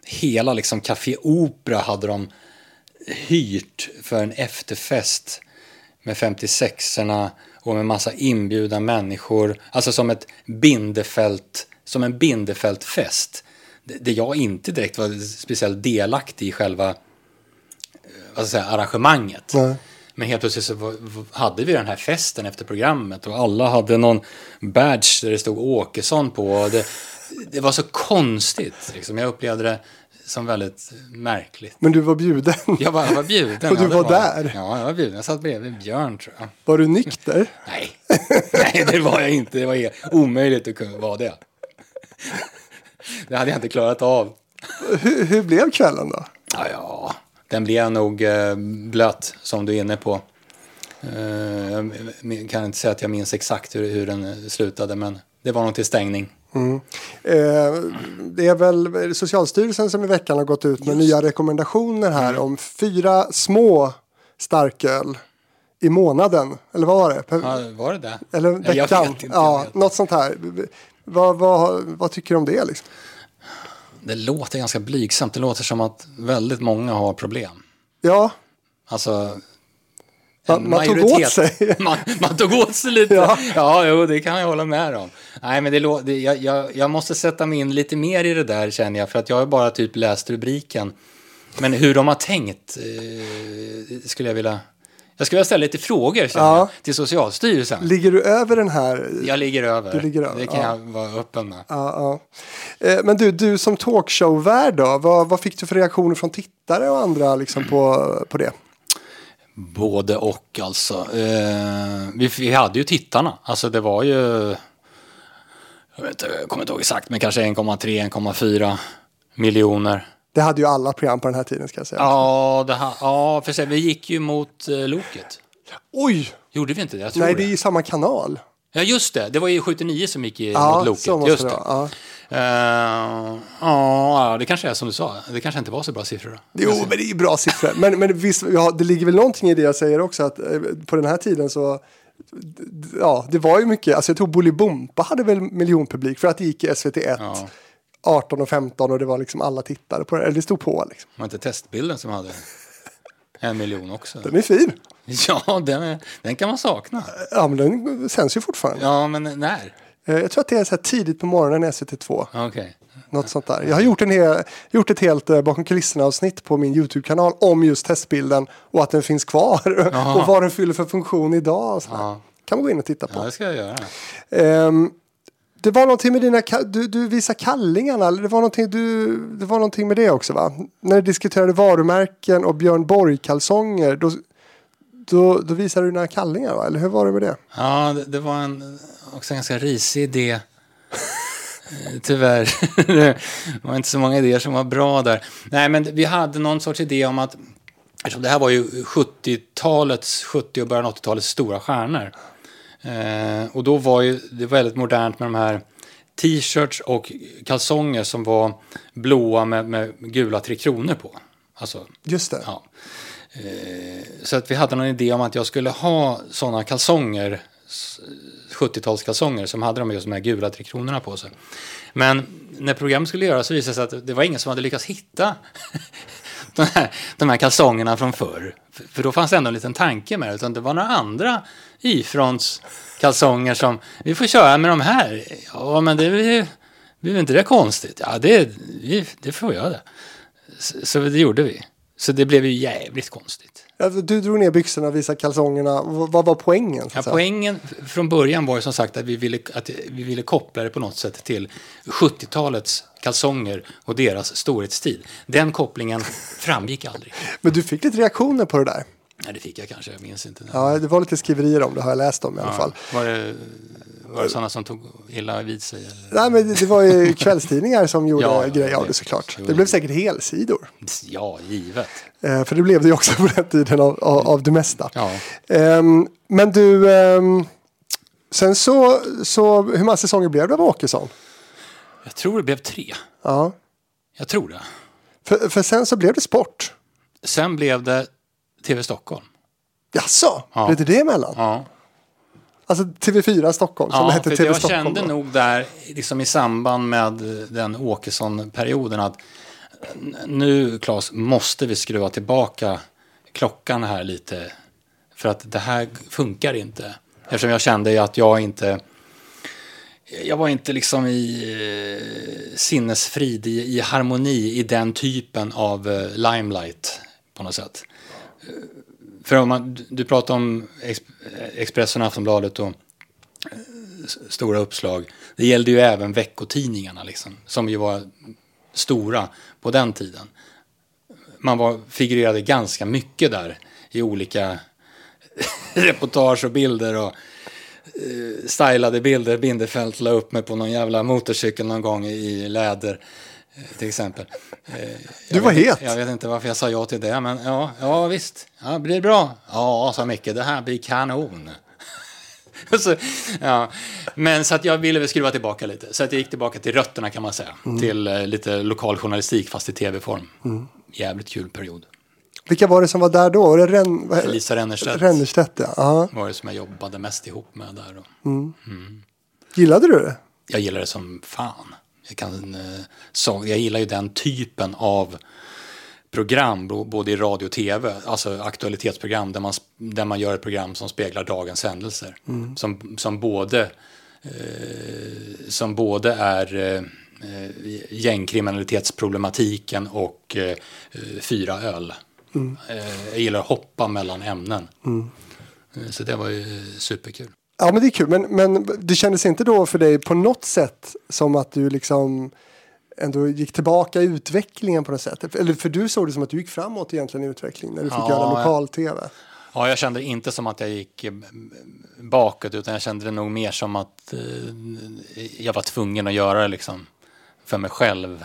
Speaker 3: hela liksom Café Opera hade de hyrt för en efterfest med 56orna och med massa inbjudna människor, alltså som ett bindefält, som en bindefältfest. Det, det jag inte direkt var speciellt delaktig i själva eh, vad säga, arrangemanget.
Speaker 1: Nej.
Speaker 3: Men helt plötsligt så var- hade vi den här festen efter programmet och alla hade någon badge där det stod Åkesson på. Och det, det var så konstigt. Liksom. Jag upplevde det som väldigt märkligt.
Speaker 1: Men du var bjuden.
Speaker 3: Jag var, jag var bjuden.
Speaker 1: Och du
Speaker 3: det
Speaker 1: var där?
Speaker 3: Ja, jag var bjuden. Jag satt bredvid Björn tror jag.
Speaker 1: Var du nykter?
Speaker 3: Nej, Nej det var jag inte. Det var omöjligt att kunna vara det. Det hade jag inte klarat av.
Speaker 1: Hur, hur blev kvällen då?
Speaker 3: Ja, ja, den blev nog eh, blöt som du är inne på. Eh, jag kan inte säga att jag minns exakt hur, hur den slutade, men det var nog till stängning.
Speaker 1: Eh, det är väl Socialstyrelsen som i veckan har gått ut med nya rekommendationer här
Speaker 3: Mm.
Speaker 1: om fyra små starköl i månaden. Eller vad var det?
Speaker 3: Ja, var det det?
Speaker 1: eller veckan? ja, något sånt här. Vad, vad, vad tycker du om det? Liksom?
Speaker 3: Det låter ganska blygsamt. Det låter som att väldigt många har problem.
Speaker 1: Ja,
Speaker 3: Alltså,
Speaker 1: Man- man tog åt sig.
Speaker 3: man, man tog åt sig lite.
Speaker 1: Ja.
Speaker 3: Ja, jo, det kan jag hålla med om. Nej, men det, lå- det, jag, jag, jag måste sätta mig in lite mer i det där känner jag. För att jag har bara typ läst rubriken. Men hur de har tänkt eh, skulle jag vilja... Jag skulle vilja ställa lite frågor
Speaker 1: Ja.
Speaker 3: jag, till Socialstyrelsen.
Speaker 1: Ligger du över den här?
Speaker 3: Jag ligger över.
Speaker 1: Du ligger över,
Speaker 3: Det kan
Speaker 1: ja.
Speaker 3: jag vara öppen med.
Speaker 1: Ja. Eh, Men du, du som talkshow-värd då, vad, vad fick du för reaktioner från tittare och andra liksom på, på det?
Speaker 3: Både och alltså. Eh, vi, vi hade ju tittarna. Alltså det var ju... Jag, vet, jag kommer inte ihåg exakt, men kanske 1,3-1,4 miljoner.
Speaker 1: Det hade ju alla program på den här tiden ska jag säga.
Speaker 3: Ja, det ha, ja för sig, vi gick ju mot eh, Loket.
Speaker 1: Oj!
Speaker 3: Gjorde vi inte det? Jag tror
Speaker 1: Nej,
Speaker 3: det.
Speaker 1: är ju samma kanal.
Speaker 3: Ja, just det. Det var ju 79 som gick i,
Speaker 1: Ja,
Speaker 3: mot Loket.
Speaker 1: så måste
Speaker 3: just
Speaker 1: det
Speaker 3: det.
Speaker 1: vara. Ja.
Speaker 3: Eh, ja, det kanske är som du sa. Det kanske inte var så bra siffror. Då.
Speaker 1: Jo, men det är ju bra siffror. Men, men visst, ja, det ligger väl någonting i det jag säger också att eh, på den här tiden så Ja, det var ju mycket. Alltså jag tror Bolibompa hade väl miljonpublik för att det gick i SVT1
Speaker 3: Ja.
Speaker 1: 18 och 15 och det var liksom alla tittare på det. Eller det stod på liksom.
Speaker 3: Var inte testbilden som hade en miljon också?
Speaker 1: Den är fin.
Speaker 3: Ja, den, är, den kan man sakna.
Speaker 1: Ja, men den sänds ju fortfarande.
Speaker 3: Ja, men när?
Speaker 1: Eh, Jag tror att det är så här tidigt på morgonen i SVT2.
Speaker 3: Okej.
Speaker 1: Något sånt där. Jag har gjort, en hel, gjort ett helt eh, bakom kulisserna-avsnitt på min YouTube-kanal om just testbilden och att den finns kvar och vad den fyller för funktion idag.
Speaker 3: Ja.
Speaker 1: kan man gå in och titta på.
Speaker 3: Ja, det ska jag göra.
Speaker 1: Ehm, det var någonting med dina, du, du visade kallingarna, eller det var någonting, du, det var någonting med det också va? När du diskuterade varumärken och Björn Borg-kalsonger, då, då, då visade du dina kallingar va? Eller hur var det med det?
Speaker 3: Ja, det, det var en, också en ganska risig idé. Eh, tyvärr. det var inte så många idéer som var bra där. Nej, men vi hade någon sorts idé om att eftersom det här var ju 70-talets, 70 och början av 80-talets stora stjärnor. Eh, och då var ju det väldigt modernt med de här t-shirts och kalsonger som var blåa med, med gula tre kronor på. Alltså,
Speaker 1: Just det.
Speaker 3: Ja. Eh, så att vi hade någon idé om att jag skulle ha sådana kalsonger, s- 70-talskalsonger som hade de just de här gula tre kronorna på sig. Men när programmet skulle göras så visade det sig att det var ingen som hade lyckats hitta de här, de här kalsongerna från förr. För, för då fanns det ändå en liten tanke med det, utan det var några andra ifråns kalsonger som, vi får köra med de här. Ja, men det blir ju- blir inte det konstigt? Ja, det, vi- det får jag det. Så, så det gjorde vi. Så det blev ju jävligt konstigt.
Speaker 1: Alltså, Du drog ner byxorna och visade kalsongerna. Vad var poängen? så
Speaker 3: Ja, poängen från början var ju som sagt att vi ville, att vi ville koppla det på något sätt till 70-talets kalsonger och deras storhetstid. Den kopplingen framgick aldrig.
Speaker 1: Men du fick lite reaktioner på det där.
Speaker 3: Nej, det fick jag kanske, jag minns inte.
Speaker 1: Ja, det var lite skriverier om det, har jag läst om i alla fall.
Speaker 3: Var det, var det sådana som tog illa vid sig? Eller?
Speaker 1: Nej, men det, var ju kvällstidningar som gjorde
Speaker 3: Ja,
Speaker 1: grejer av
Speaker 3: det-
Speaker 1: såklart. Det blev säkert helsidor.
Speaker 3: Ja, givet.
Speaker 1: Eh, för det blev det ju också på den tiden av, av, av det mesta.
Speaker 3: Ja.
Speaker 1: Ehm, men du, ehm, sen så, så, hur många säsonger blev det av Åkesson?
Speaker 3: Jag tror det blev tre.
Speaker 1: Ja.
Speaker 3: Jag tror det.
Speaker 1: För, för sen så blev det sport.
Speaker 3: Sen blev det TV Stockholm.
Speaker 1: Jaså,
Speaker 3: Ja.
Speaker 1: blev det det emellan?
Speaker 3: Ja.
Speaker 1: Alltså TV4 Stockholm, som
Speaker 3: Ja,
Speaker 1: hette TV
Speaker 3: jag
Speaker 1: Stockholm.
Speaker 3: kände
Speaker 1: då.
Speaker 3: nog där, liksom i samband med den Åkesson-perioden, att nu, Claes, måste vi skruva tillbaka klockan här lite. För att det här funkar inte. Eftersom jag kände att jag inte... Jag var inte liksom i eh, sinnesfrid, i, i harmoni i den typen av eh, limelight på något sätt. För om man, du- pratar om Expressen och Aftonbladet och eh, stora uppslag. Det gällde ju även veckotidningarna liksom, som ju var stora på den tiden. Man var, figurerade ganska mycket där i olika reportage och bilder och uh, stylade bilder. Bindefält la upp mig på någon jävla motorcykel någon gång i läder till exempel. Eh,
Speaker 1: Du var het.
Speaker 3: Jag vet inte varför jag sa ja till det, men ja, ja visst. Ja, blir det bra? Ja, sa Micke, det här blir kanon. så, ja. Men så att jag ville väl skruva tillbaka lite. Så att jag gick tillbaka till rötterna kan man säga. Till eh, lite lokal journalistik fast i tv-form. Jävligt kul period.
Speaker 1: Vilka var det som var där då? Var det Ren,
Speaker 3: Lisa Rennerstedt
Speaker 1: Rennerstedt, ja. ja.
Speaker 3: var det som jag jobbade mest ihop med där. Då.
Speaker 1: Gillade du det?
Speaker 3: Jag gillar det som fan. Jag, kan, eh, så, jag gillar ju den typen av program, både i radio och tv, alltså aktualitetsprogram där man, där man gör ett program som speglar dagens händelser. Som, som, både, eh, som både är eh, gängkriminalitetsproblematiken och eh, fyra öl. Eh, jag gillar att hoppa mellan ämnen. Eh, Så det var ju superkul.
Speaker 1: Ja, men det är kul. Men, men det kändes inte då för dig på något sätt som att du liksom ändå gick tillbaka i utvecklingen på något sätt? Eller för du såg det som att du gick framåt egentligen i utvecklingen när du fick
Speaker 3: Ja,
Speaker 1: göra lokal-tv.
Speaker 3: Ja, jag kände inte som att jag gick eh, bakåt utan jag kände det nog mer som att eh, jag var tvungen att göra det liksom för mig själv.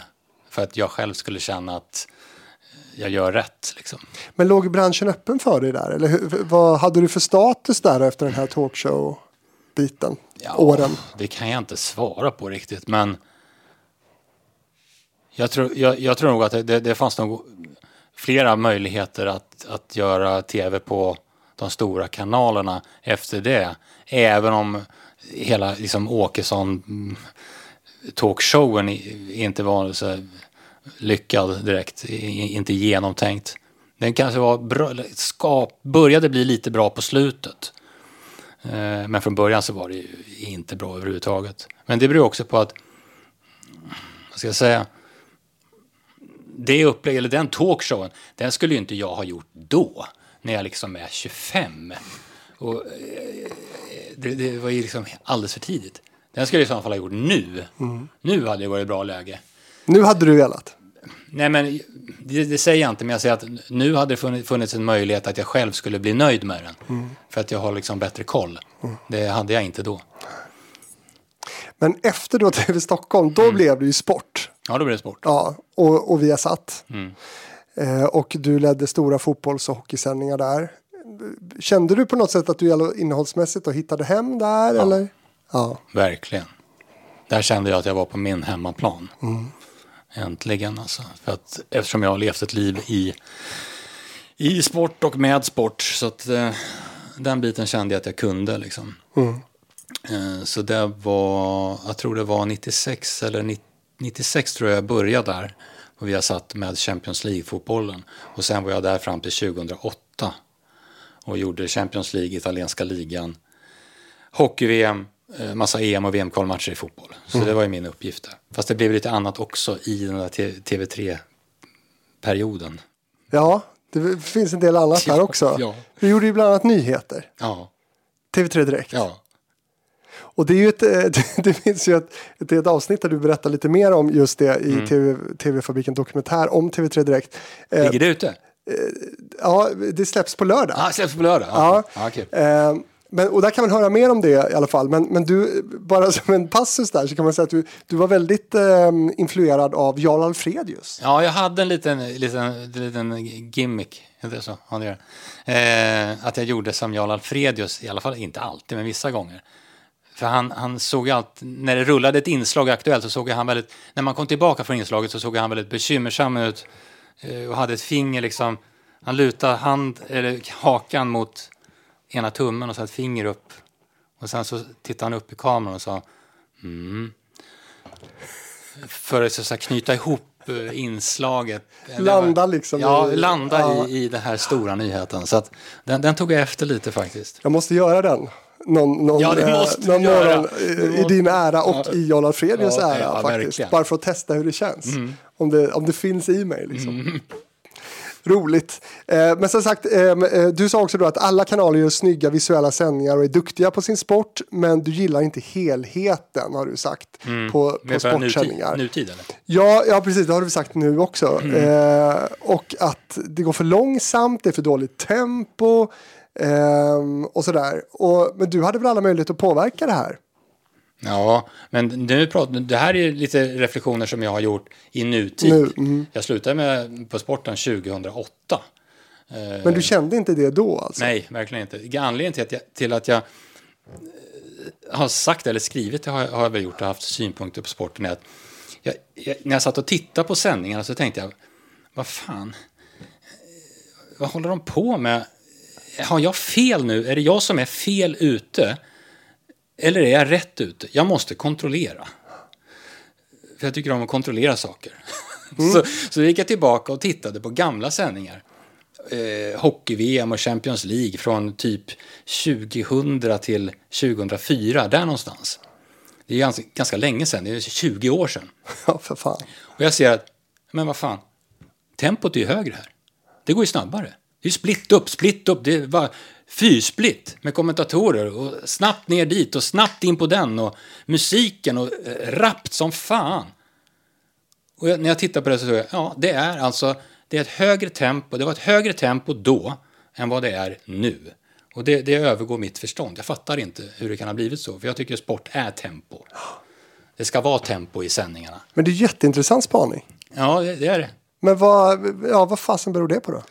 Speaker 3: För att jag själv skulle känna att jag gör rätt liksom.
Speaker 1: Men låg branschen öppen för dig där? Eller hur, vad hade du för status där efter den här talkshow-biten? Åren?
Speaker 3: Det kan jag inte svara på riktigt men jag tror, jag, jag tror nog att det, det, fanns nog flera möjligheter att, att göra tv på de stora kanalerna efter det. Även om hela liksom, Åkesson talkshowen inte var så lyckad direkt, inte genomtänkt. Den kanske var bra, skap, började bli lite bra på slutet. Eh, Men från början så var det ju inte bra överhuvudtaget. Men det beror också på att, vad ska jag säga, det upplägg, eller den talkshowen, den skulle ju inte jag ha gjort då, när jag liksom är 25. Och, eh, det, det var ju liksom alldeles för tidigt. Den skulle jag i så fall ha gjort nu. Nu hade det varit bra läge.
Speaker 1: Nu hade du velat?
Speaker 3: Nej, men det, det säger jag inte, men jag säger att nu hade det funnits, en möjlighet att jag själv skulle bli nöjd med den. För att jag har liksom bättre koll. Det hade jag inte då.
Speaker 1: Men efter då TV Stockholm, då blev det ju sport.
Speaker 3: Ja, då blev det sport.
Speaker 1: Ja, och, och vi har satt.
Speaker 3: Mm.
Speaker 1: Eh, och du ledde stora fotbolls och hockeysändningar där. Kände du på något sätt att du innehållsmässigt då hittade hem där? Eller? Ja.
Speaker 3: Verkligen. Där kände jag att jag var på min hemmaplan. Äntligen alltså. För att, eftersom jag har levt ett liv i, i sport och med sport. Så att eh, den biten kände jag att jag kunde liksom. Eh, så det var, jag tror det var 96 eller 90 96 tror jag jag började där. Och vi har satt med Champions League-fotbollen. Och sen var jag där fram till 2008. Och gjorde Champions League, italienska ligan, hockey-VM, massa EM och VM-kvalmatcher i fotboll. Så det var ju min uppgift där. Fast det blev lite annat också i den där T- TV3-perioden.
Speaker 1: ja, det finns en del annat där också.
Speaker 3: ja.
Speaker 1: Du gjorde ju bland annat nyheter.
Speaker 3: Ja,
Speaker 1: TV3 Direkt.
Speaker 3: ja.
Speaker 1: Och det, är ju ett, eh, det finns ju ett, ett, ett avsnitt där du berättar lite mer om just det i
Speaker 3: Mm.
Speaker 1: TV, TV-fabriken Dokumentär om TV3 Direkt. Eh,
Speaker 3: Ligger det ute?
Speaker 1: ja, det släpps på lördag.
Speaker 3: Ja, släpps på lördag?
Speaker 1: Ja.
Speaker 3: ja kul.
Speaker 1: Eh, men, och där kan man höra mer om det i alla fall. Men, men du, bara som en passus där så kan man säga att du, du var väldigt eh, influerad av Jarl Alfredius.
Speaker 3: Ja, jag hade en liten, liten, liten gimmick. Heter det så? Ja, det gör. Eh, att jag gjorde som Jarl Alfredius, i alla fall inte alltid, men vissa gånger. För han, han såg allt, när det rullade ett inslag Aktuellt så såg han väldigt, när man kom tillbaka från inslaget så såg han väldigt bekymmersam ut eh, och hade ett finger liksom, han lutade hand, eller hakan mot ena tummen och så ett finger upp. Och sen så tittade han upp i kameran och sa mm. För att så säga, knyta ihop eh, inslaget.
Speaker 1: Landa liksom
Speaker 3: Ja,
Speaker 1: i-
Speaker 3: landa
Speaker 1: ja.
Speaker 3: i, i den här stora nyheten. Så att den, den tog jag efter lite faktiskt.
Speaker 1: Jag måste göra den. Någon, någon,
Speaker 3: Ja,
Speaker 1: eh, någon morgon i, i din ära och
Speaker 3: Ja.
Speaker 1: i Jarl Alfredius
Speaker 3: Ja,
Speaker 1: ära faktiskt.
Speaker 3: verkligen. Mm.
Speaker 1: Bara för att testa hur det känns. Om, det, om det finns i mig liksom. Roligt. Eh, men som sagt, eh, eh, du sa också då att alla kanaler gör snygga visuella sändningar och är duktiga på sin sport. Men du gillar inte helheten har du sagt på, på
Speaker 3: nutid,
Speaker 1: sportsändningar.
Speaker 3: nutid eller?
Speaker 1: Ja, ja, precis. Det har du sagt nu också.
Speaker 3: Mm.
Speaker 1: Och att det går för långsamt, det är för dåligt tempo ehm, och sådär. Och, men du hade väl alla möjligheter att påverka det här?
Speaker 3: Ja, men nu pratar, det här är lite reflektioner som jag har gjort i nutid.
Speaker 1: Nu, mm.
Speaker 3: Jag slutade med På sporten 2008. Eh,
Speaker 1: Men du kände inte det då alltså?
Speaker 3: Nej, verkligen inte. Anledningen till att jag, till att jag eh, har sagt eller skrivit det har, har jag väl gjort och haft synpunkter på sporten är att jag, jag, när jag satt och tittade på sändningarna så tänkte jag, vad fan, vad håller de på med? Har jag fel nu? Är det jag som är fel ute? Eller är jag rätt ute? Jag måste kontrollera. För jag tycker om att kontrollera saker. så, så gick jag tillbaka och tittade på gamla sändningar eh, hockey-VM och Champions League från typ 2000 till 2004, där någonstans. Det är ganska, ganska länge sedan, det är 20 år sedan.
Speaker 1: Ja, för fan.
Speaker 3: Och jag ser att, men vad fan, tempot är ju högre här. Det går ju snabbare. Det är split upp, split upp. Det var fyrsplit med kommentatorer och snabbt ner dit och snabbt in på den och musiken och eh, rappt som fan. Och när jag tittar på det så tror jag, ja, det är alltså, det är ett högre tempo, det var ett högre tempo då än vad det är nu. Och det, det övergår mitt förstånd. Jag fattar inte hur det kan ha blivit så, för jag tycker sport är tempo. Det ska vara tempo i sändningarna.
Speaker 1: Men det är jätteintressant spaning.
Speaker 3: Ja, det, det är det.
Speaker 1: Men vad, ja, vad fasen beror det på då?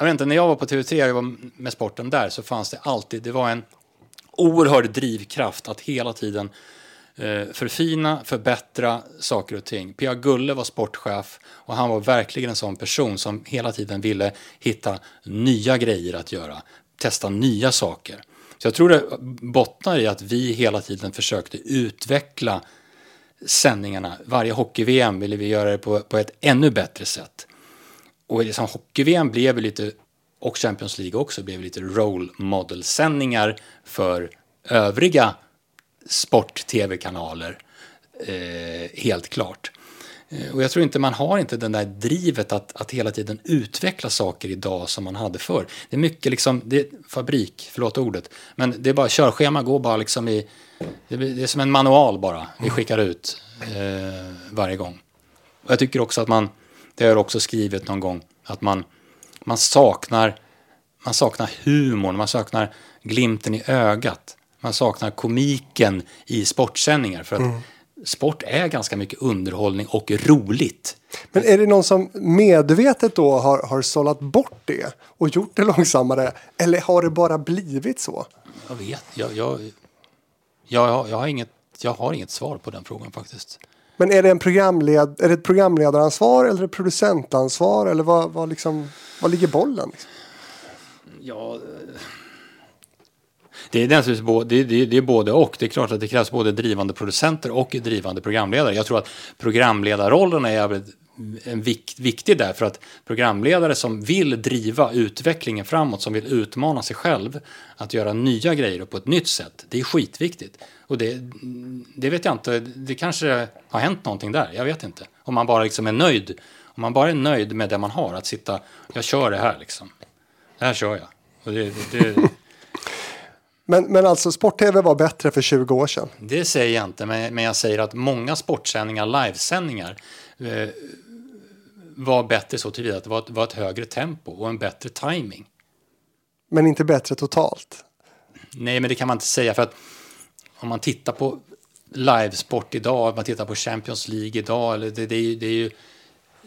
Speaker 3: Jag vet inte, när jag var på TV3 och var med sporten där så fanns det alltid, det var en oerhörd drivkraft att hela tiden eh, förfina, förbättra saker och ting. Pia Gulle var sportchef och han var verkligen en sån person som hela tiden ville hitta nya grejer att göra, testa nya saker. Så jag tror det bottnar i att vi hela tiden försökte utveckla sändningarna. Varje hockey-VM ville vi göra det på, på ett ännu bättre sätt. Och liksom hockey-VM blev lite, och Champions League också, blev lite role model-sändningar för övriga sport-tv-kanaler. Eh, helt klart. Eh, och jag tror inte man har inte den där drivet att, att hela tiden utveckla saker idag som man hade förr. Det är mycket liksom, det är fabrik, förlåt ordet, men det är bara körschema går bara liksom i, det är som en manual bara vi skickar ut eh, varje gång. Och jag tycker också att man, det har jag också skrivit någon gång, att man, man saknar man saknar humorn, man saknar glimten i ögat. Man saknar komiken i sportsändningar. För att mm. sport är ganska mycket underhållning och roligt.
Speaker 1: Men är det någon som medvetet då har, har sållat bort det och gjort det långsammare? Eller har det bara blivit så?
Speaker 3: Jag vet, jag, jag, jag, jag, har, inget, jag har inget svar på den frågan faktiskt.
Speaker 1: Men är det, en programled, är det ett programledaransvar eller ett producentansvar? Eller vad, vad, liksom, vad ligger bollen? Liksom?
Speaker 3: Ja, det är, naturligtvis både, det, är, det är både och. Det är klart att det krävs både drivande producenter och drivande programledare. Jag tror att programledarrollen är en vikt, viktig där för att programledare som vill driva utvecklingen framåt, som vill utmana sig själv att göra nya grejer på ett nytt sätt, det är skitviktigt. Och det, det vet jag inte, det kanske har hänt någonting där, jag vet inte. Om man bara liksom är nöjd, om man bara är nöjd med det man har, att sitta, jag kör det här liksom. Det här kör jag. Och det, det,
Speaker 1: men, men alltså sport-tv var bättre för 20 år sedan?
Speaker 3: Det säger jag inte, men, men jag säger att många sportsändningar, livesändningar, eh, var bättre så tillvida att det var ett, var ett högre tempo och en bättre timing.
Speaker 1: Men inte bättre totalt?
Speaker 3: Nej, men det kan man inte säga för att om man tittar på livesport idag, om man tittar på Champions League idag, det, det, är, ju, det är ju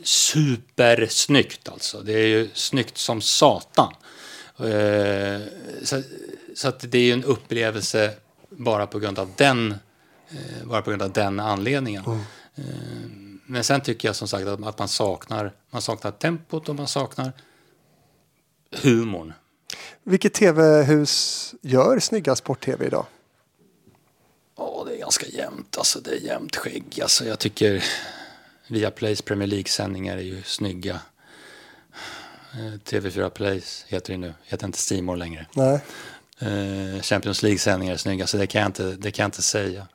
Speaker 3: supersnyggt alltså. Det är ju snyggt som satan. Eh, så, så att det är ju en upplevelse bara på grund av den, eh, bara på grund av den anledningen. Mm. Eh, men sen tycker jag som sagt att, att man, saknar, man saknar tempot och man saknar humorn.
Speaker 1: Vilket tv-hus gör snygga sport-tv idag?
Speaker 3: Ja, det är ganska jämnt. Alltså, det är jämnt skägg. Alltså, jag tycker Viaplays Premier League-sändningar är ju snygga. Eh, TV4 Plays heter det nu, heter inte Simor längre.
Speaker 1: Nej.
Speaker 3: Uh, Champions League-sändningar är snygga, så det kan jag inte, det kan jag inte säga.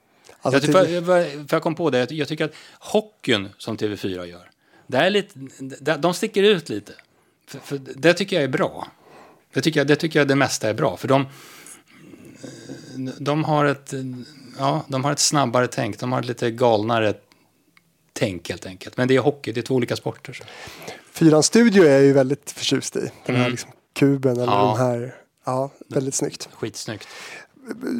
Speaker 3: Alltså, jag, för, för jag kom på det, jag tycker att hockeyn som TV4 gör, det är lite, de sticker ut lite. För, för det tycker jag är bra. Det tycker jag, det tycker jag det mesta är bra, för de, de, har ett, ja, de har ett snabbare tänk, de har ett lite galnare tänk helt enkelt. Men det är hockey, det är två olika sporter. Så.
Speaker 1: Fyran Studio är jag ju väldigt förtjust i. Den här mm. liksom kuben eller ja. de här, ja, väldigt snyggt.
Speaker 3: Skitsnyggt.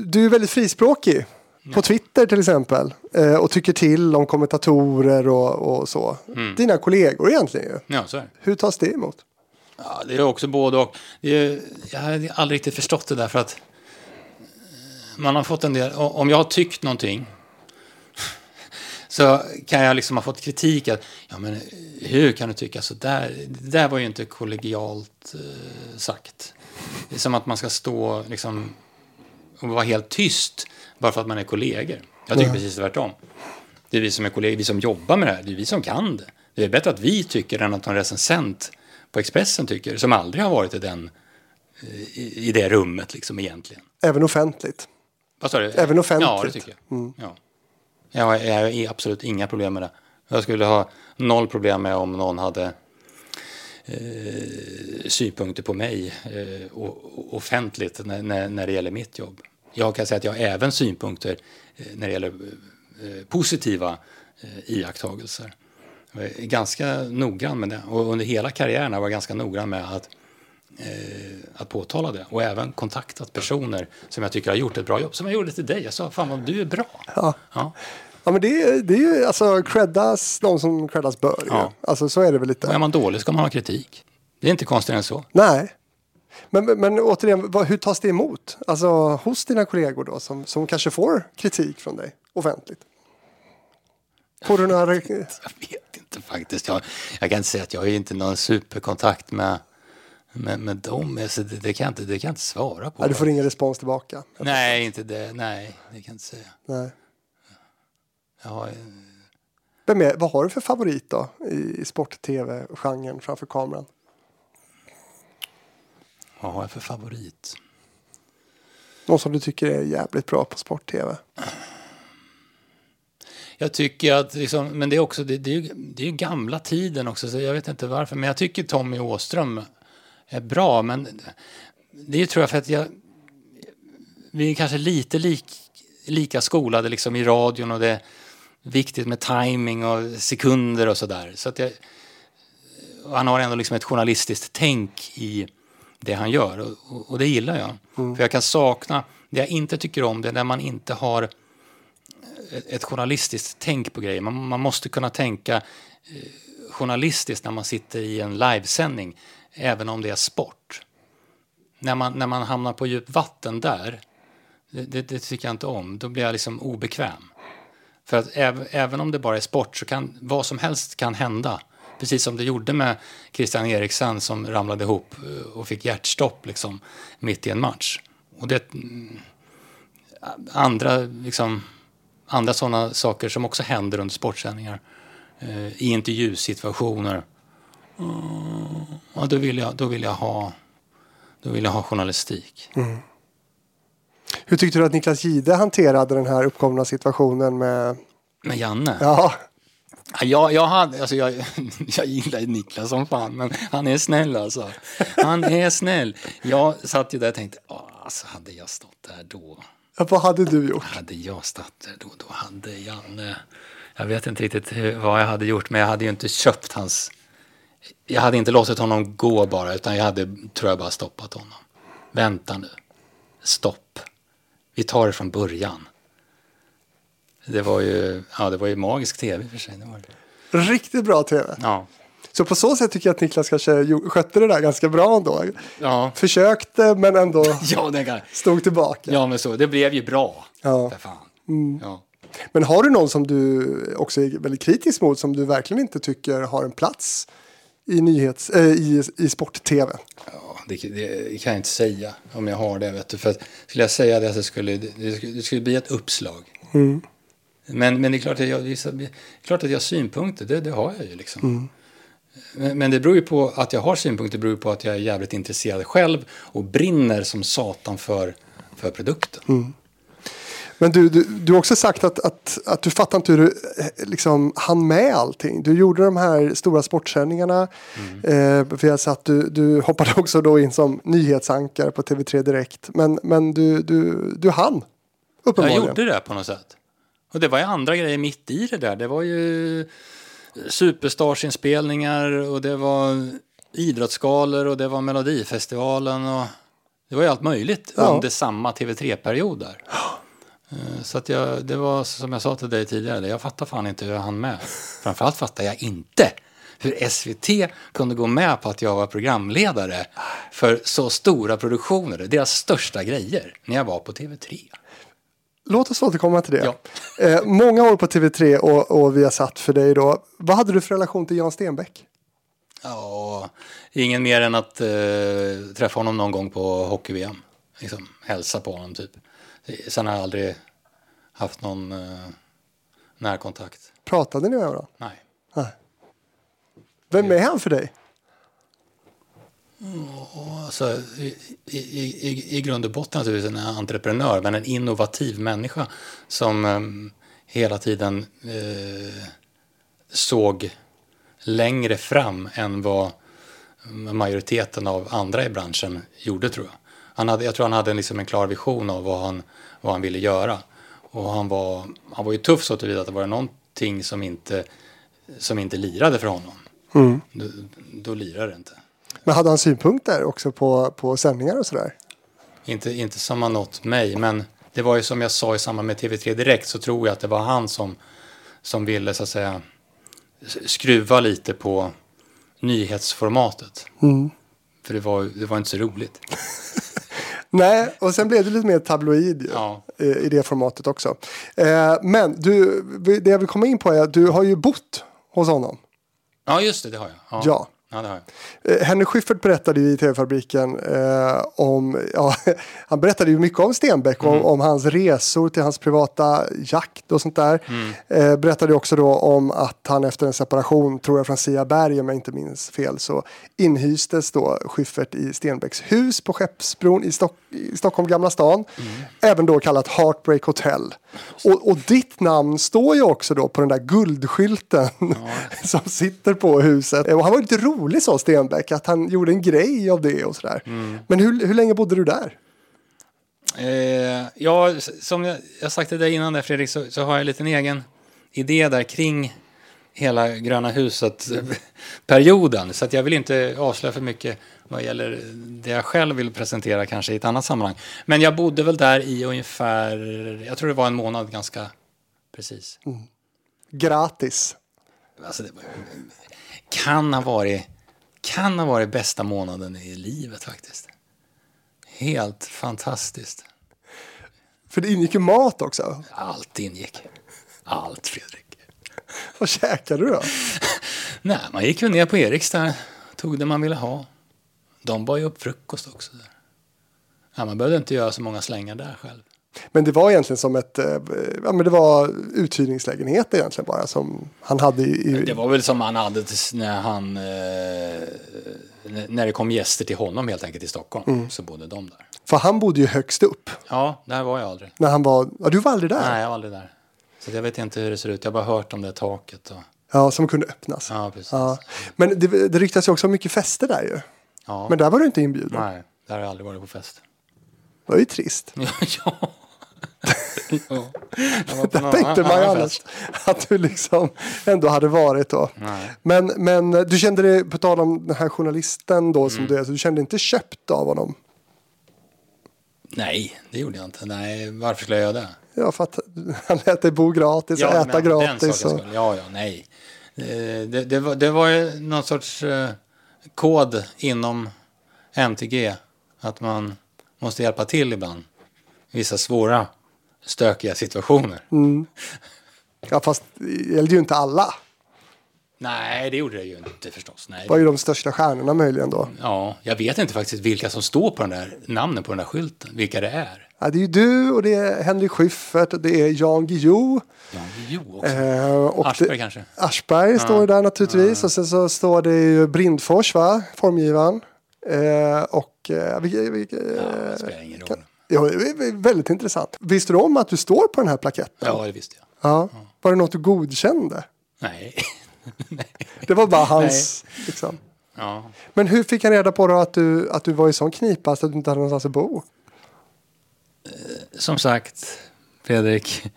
Speaker 1: Du är väldigt frispråkig på Twitter till exempel. Eh, och tycker till om kommentatorer och, och så. Mm. Dina kollegor egentligen ju.
Speaker 3: Ja, så.
Speaker 1: Hur tas det emot?
Speaker 3: Ja, det är också både och. Är, jag har aldrig riktigt förstått det där för att man har fått en del, om jag har tyckt någonting så kan jag liksom ha fått kritik att ja, men hur kan du tycka så där? Det där var ju inte kollegialt eh, sagt. Det är som att man ska stå liksom och vara helt tyst bara för att man är kollegor. Jag tycker ja. precis tvärtom. Det är vi som är kollegor, vi som jobbar med det här, det är vi som kan det. Det är bättre att vi tycker än att en recensent på Expressen tycker, som aldrig har varit i, den, i, i det rummet liksom egentligen.
Speaker 1: Även offentligt?
Speaker 3: Vad sa du?
Speaker 1: Även offentligt?
Speaker 3: Ja, det tycker jag. Mm. Ja. Jag har absolut inga problem med det. Jag skulle ha noll problem med om någon hade eh, synpunkter på mig eh, offentligt när, när, när det gäller mitt jobb. Jag kan säga att jag har även synpunkter eh, när det gäller eh, positiva eh, iakttagelser. Jag är ganska noggrann med det och under hela karriären var jag ganska noggrann med att att påtala det och även kontaktat personer som jag tycker har gjort ett bra jobb. Som jag gjorde till dig. Jag sa, fan vad du är bra.
Speaker 1: Ja.
Speaker 3: Ja.
Speaker 1: Ja, men det, är- det är ju alltså creddas de som creddas bör. ju.
Speaker 3: Ja.
Speaker 1: Alltså så är det väl lite.
Speaker 3: Och är man dålig ska man ha kritik. Det är inte konstigare än så.
Speaker 1: Nej. Men, men, men återigen, vad, hur tas det emot? Alltså hos dina kollegor då som, som kanske får kritik från dig offentligt? Får du några...
Speaker 3: Jag vet inte faktiskt. Jag, jag kan inte säga att jag har inte någon superkontakt med, med, med dem. Alltså, det, det, kan jag inte, det kan jag inte svara på.
Speaker 1: Nej, du får ingen respons tillbaka.
Speaker 3: Nej, inte det. Nej, det kan jag inte säga.
Speaker 1: Nej.
Speaker 3: Jag har,
Speaker 1: Vem är, vad har du för favorit då i sport-tv-genren framför kameran?
Speaker 3: Vad har jag för favorit?
Speaker 1: Någon som du tycker är jävligt bra på sport-tv?
Speaker 3: Jag tycker att, liksom, men det är också, det, det, är ju, det är ju gamla tiden också, så jag vet inte varför, men jag tycker Tommy Åström är bra, men det är tror jag för att jag, vi är kanske lite lik, lika skolade liksom i radion och det är viktigt med timing och sekunder och sådär. Så att jag, han har ändå liksom ett journalistiskt tänk i det han gör och, och, det gillar jag. För jag kan sakna, det jag inte tycker om det är när man inte har ett, ett journalistiskt tänk på grejer. Man, man måste kunna tänka eh, journalistiskt när man sitter i en livesändning, även om det är sport. När man, när man hamnar på djupt vatten där, det, det, det tycker jag inte om. Då blir jag liksom obekväm. För att äv, även om det bara är sport så kan vad som helst kan hända. Precis som det gjorde med Christian Eriksen som ramlade ihop eh, och fick hjärtstopp liksom, mitt i en match. Och det, mm, andra, liksom, andra sådana saker som också händer under sportsändningar. Eh, I intervjusituationer. Mm, ja, då, vill jag, då, vill jag ha, då vill jag ha journalistik.
Speaker 1: Hur tyckte du att Niklas Gide hanterade den här uppkomna situationen med...
Speaker 3: Men Janne?
Speaker 1: Ja,
Speaker 3: Ja, Jag, jag, hade, alltså jag, jag gillar Niklas som fan, men han är snäll alltså. Han är snäll. Jag satt ju där och tänkte, "Åh, alltså hade jag stått där då,
Speaker 1: vad hade du gjort?
Speaker 3: hade jag stått där då, då hade Janne, jag vet inte riktigt hur, vad jag hade gjort, men jag hade ju inte köpt hans, jag hade inte låtit honom gå bara, utan jag hade, tror jag, bara stoppat honom. Vänta nu, stopp, vi tar det från början. Det var ju, ja, det var ju magisk tv för sig. Det var det.
Speaker 1: Riktigt bra tv.
Speaker 3: Ja.
Speaker 1: Så på så sätt tycker jag att Niklas kanske skötte det där ganska bra ändå.
Speaker 3: Ja.
Speaker 1: Försökte men ändå
Speaker 3: Ja, det kan.
Speaker 1: stod tillbaka.
Speaker 3: ja, men så. Det blev ju bra.
Speaker 1: Ja.
Speaker 3: För fan. Ja.
Speaker 1: Men har du någon som du också är väldigt kritisk mot som du verkligen inte tycker har en plats i, nyhets, äh, i, i sport-tv?
Speaker 3: Ja, det, det kan jag inte säga om jag har det. Vet du. För att, skulle jag säga det så skulle det, det, skulle, det skulle bli ett uppslag. Men, men det är klart att jag, det är klart att jag har synpunkter. Det, det har jag ju liksom. Men, men det beror ju på att jag har synpunkter. Det beror ju på att jag är jävligt intresserad själv och brinner som satan för, för produkten.
Speaker 1: Men du, du, du har också sagt att, att, att du fattar inte hur du liksom hann med allting. Du gjorde de här stora sportsändningarna. Eh, vi har sett, du, du hoppade också då in som nyhetsankare på TV3 Direkt. Men, men du, du, du hann.
Speaker 3: Jag
Speaker 1: Uppenbarligen.
Speaker 3: gjorde det på något sätt. Och det var ju andra grejer mitt i det där. Det var ju Superstars-inspelningar och det var idrottsgalor och det var Melodifestivalen och det var ju allt möjligt
Speaker 1: Ja.
Speaker 3: under samma TV3-period där. Eh, Så att jag, det var som jag sa till dig tidigare, jag fattar fan inte hur jag hann med. Framförallt fattar jag inte hur SVT kunde gå med på att jag var programledare för så stora produktioner, deras största grejer, när jag var på TV3.
Speaker 1: Låt oss återkomma till det.
Speaker 3: Ja.
Speaker 1: Eh, många år på TV3 och, och vi har satt för dig då. Vad hade du för relation till Jan Stenbeck?
Speaker 3: Ja, ingen mer än att eh, träffa honom någon gång på hockey-VM. Liksom, hälsa på honom typ. Sen har jag aldrig haft någon eh, närkontakt.
Speaker 1: Pratade ni med varandra?
Speaker 3: Nej.
Speaker 1: Vem är han för dig?
Speaker 3: Alltså, i, i, i, grund och botten naturligtvis en entreprenör, men en innovativ människa som eh, hela tiden eh, såg längre fram än vad majoriteten av andra i branschen gjorde tror jag. Han hade, jag tror han hade liksom en klar vision av vad han, vad han ville göra. Och han var, han var ju tuff så tillvida att det var någonting som inte, som inte lirade för honom. Då, då lirade det inte.
Speaker 1: Men hade han synpunkter också på, på sändningar och sådär?
Speaker 3: Inte, inte som har nått mig, men det var ju som jag sa i samband med TV3 Direkt så tror jag att det var han som, som ville så att säga skruva lite på nyhetsformatet. För det var, det var inte så roligt.
Speaker 1: Nej, och sen blev det lite mer tabloid ju,
Speaker 3: Ja.
Speaker 1: i, i det formatet också. Eh, men du, det jag vill komma in på är att du har ju bott hos honom.
Speaker 3: Ja, just det, det har jag. Ja,
Speaker 1: Ja.
Speaker 3: Ja det har jag.
Speaker 1: Eh, Henry Schyffert berättade i TV-fabriken eh, om, ja, han berättade ju mycket om Stenbeck och om hans resor till hans privata jakt och sånt där. Eh, berättade också då om att han efter en separation, tror jag från Sia Berg om jag inte minns fel, så inhystes då Schyffert i Stenbecks hus på Skeppsbron i, Stock i Stockholm Gamla stan. Även då kallat Heartbreak Hotel. Och, och ditt namn står ju också då på den där guldskylten som sitter på huset. Och han var lite rolig så Stenbeck, att han gjorde en grej av det och sådär. Men hur, hur länge bodde du där?
Speaker 3: Eh, ja, som jag, jag sagt till dig innan där Fredrik, så, så har jag en liten egen idé där kring hela Gröna huset-perioden. Så att jag vill inte avslöja för mycket vad gäller det jag själv vill presentera kanske i ett annat sammanhang. Men jag bodde väl där i ungefär, jag tror det var en månad ganska precis.
Speaker 1: Gratis.
Speaker 3: Alltså, det kan ha varit, kan ha varit bästa månaden i livet faktiskt. Helt fantastiskt.
Speaker 1: För det ingick ju mat också.
Speaker 3: Allt ingick. Allt, Fredrik.
Speaker 1: Vad käkade du då?
Speaker 3: Nej, man gick ju ner på Eriks där, tog det man ville ha. De bar ju upp frukost också. Där. Ja, man behövde inte göra så många slängar där själv.
Speaker 1: Men det var egentligen som ett, eh, ja men det var uthyrningslägenhet egentligen bara som han hade i, i
Speaker 3: Det var väl som han hade när han... Eh, när det kom gäster till honom helt enkelt i Stockholm. Så bodde de där.
Speaker 1: för han bodde ju högst upp.
Speaker 3: Ja, där var jag aldrig.
Speaker 1: När han var, ja du var aldrig där?
Speaker 3: Nej, jag var aldrig där. Så jag vet inte hur det ser ut. Jag har bara hört om det taket. Och,
Speaker 1: Ja, som kunde öppnas.
Speaker 3: ja, precis.
Speaker 1: Ja. Men det, det ryktas ju också om mycket fester där ju.
Speaker 3: Ja.
Speaker 1: Men där var du inte inbjuden.
Speaker 3: Nej, där har jag aldrig varit på fest.
Speaker 1: Det var ju trist.
Speaker 3: ja.
Speaker 1: Där tänkte man ju annars att du liksom ändå hade varit då.
Speaker 3: Nej.
Speaker 1: Men, men du kände dig, på tal om den här journalisten då
Speaker 3: Mm.
Speaker 1: som du är, så du kände inte köpt av honom?
Speaker 3: Nej, det gjorde jag inte. Nej, varför skulle jag göra det?
Speaker 1: Ja, för att han lät dig bo gratis och
Speaker 3: men
Speaker 1: äta
Speaker 3: den
Speaker 1: gratis. Och,
Speaker 3: Ja, ja, nej. Eh, Det, det, var, det var ju någon sorts eh, kod inom MTG att man måste hjälpa till ibland. i Vissa svåra, stökiga situationer.
Speaker 1: ja, fast det gällde ju inte alla.
Speaker 3: Nej, det gjorde det ju inte förstås. Nej.
Speaker 1: Det var ju de största stjärnorna möjligen då.
Speaker 3: Ja, jag vet inte faktiskt vilka som står på den där namnen på den där skylten. Vilka det är.
Speaker 1: Ja, det är ju du och det är Henrik Schyffert och det är Jan Guillou.
Speaker 3: Ja, Jo också.
Speaker 1: Eh, och
Speaker 3: Aschberg
Speaker 1: det,
Speaker 3: kanske.
Speaker 1: Aschberg står där naturligtvis. Och sen så står det ju Brindfors, va? Formgivaren. Eh, och... Eh, vilka, vilka,
Speaker 3: Ja, det spelar ingen roll.
Speaker 1: ja, det är väldigt intressant. Visste du om att du står på den här plaketten?
Speaker 3: Ja, det visste jag.
Speaker 1: Ja. Var det något du godkände?
Speaker 3: Nej.
Speaker 1: Det var bara hans... Liksom.
Speaker 3: Ja.
Speaker 1: Men hur fick han reda på då att du, att du var i sån knipa så att du inte hade någonstans att bo?
Speaker 3: Som sagt, Fredrik.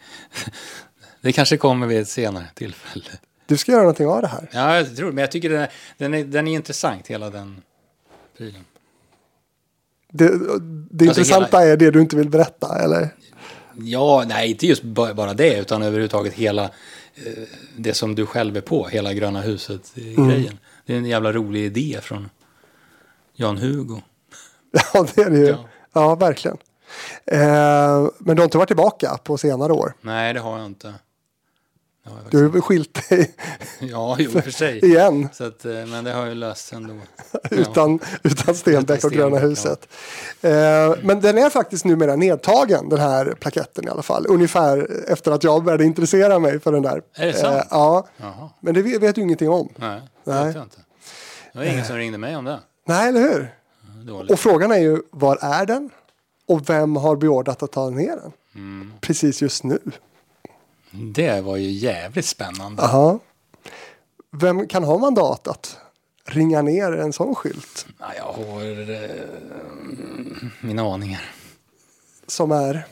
Speaker 3: Det kanske kommer vid ett senare tillfälle.
Speaker 1: Du ska göra någonting av det här.
Speaker 3: Ja, jag tror. Men jag tycker den är, den är, den är intressant, hela den filen.
Speaker 1: Det, det
Speaker 3: Alltså,
Speaker 1: intressanta är det du inte vill berätta, eller?
Speaker 3: Ja, nej, inte just ba- bara det, utan överhuvudtaget hela eh, det som du själv är på, hela Gröna huset-grejen. Det är en jävla rolig idé från Jan-Hugo.
Speaker 1: Ja, det är det ju.
Speaker 3: Ja.
Speaker 1: Ja, verkligen. Eh, men du har inte varit tillbaka på senare år.
Speaker 3: Nej, det har jag inte.
Speaker 1: Du har ju skilt dig
Speaker 3: Ja, jo, i och för sig.
Speaker 1: igen
Speaker 3: Så att, eh, men det har ju löst ändå.
Speaker 1: utan, utan Stenbeck och Gröna huset. Eh, men den är faktiskt numera nedtagen, den här plaketten i alla fall. Ungefär efter att jag började intressera mig för den där.
Speaker 3: Är det sant?
Speaker 1: Eh, ja,
Speaker 3: Jaha,
Speaker 1: men det vet, vet du ingenting om.
Speaker 3: nej, det
Speaker 1: Nej.
Speaker 3: vet jag inte. Det var ingen som ringde mig om det.
Speaker 1: Nej, eller hur?
Speaker 3: Dåligt.
Speaker 1: Och frågan är ju, var är den? Och vem har beordrat att ta ner den?
Speaker 3: Mm.
Speaker 1: Precis just nu.
Speaker 3: Det var ju jävligt spännande.
Speaker 1: Aha. Vem kan ha mandat att ringa ner en sån skylt?
Speaker 3: Ja, jag har eh, mina aningar.
Speaker 1: Som är,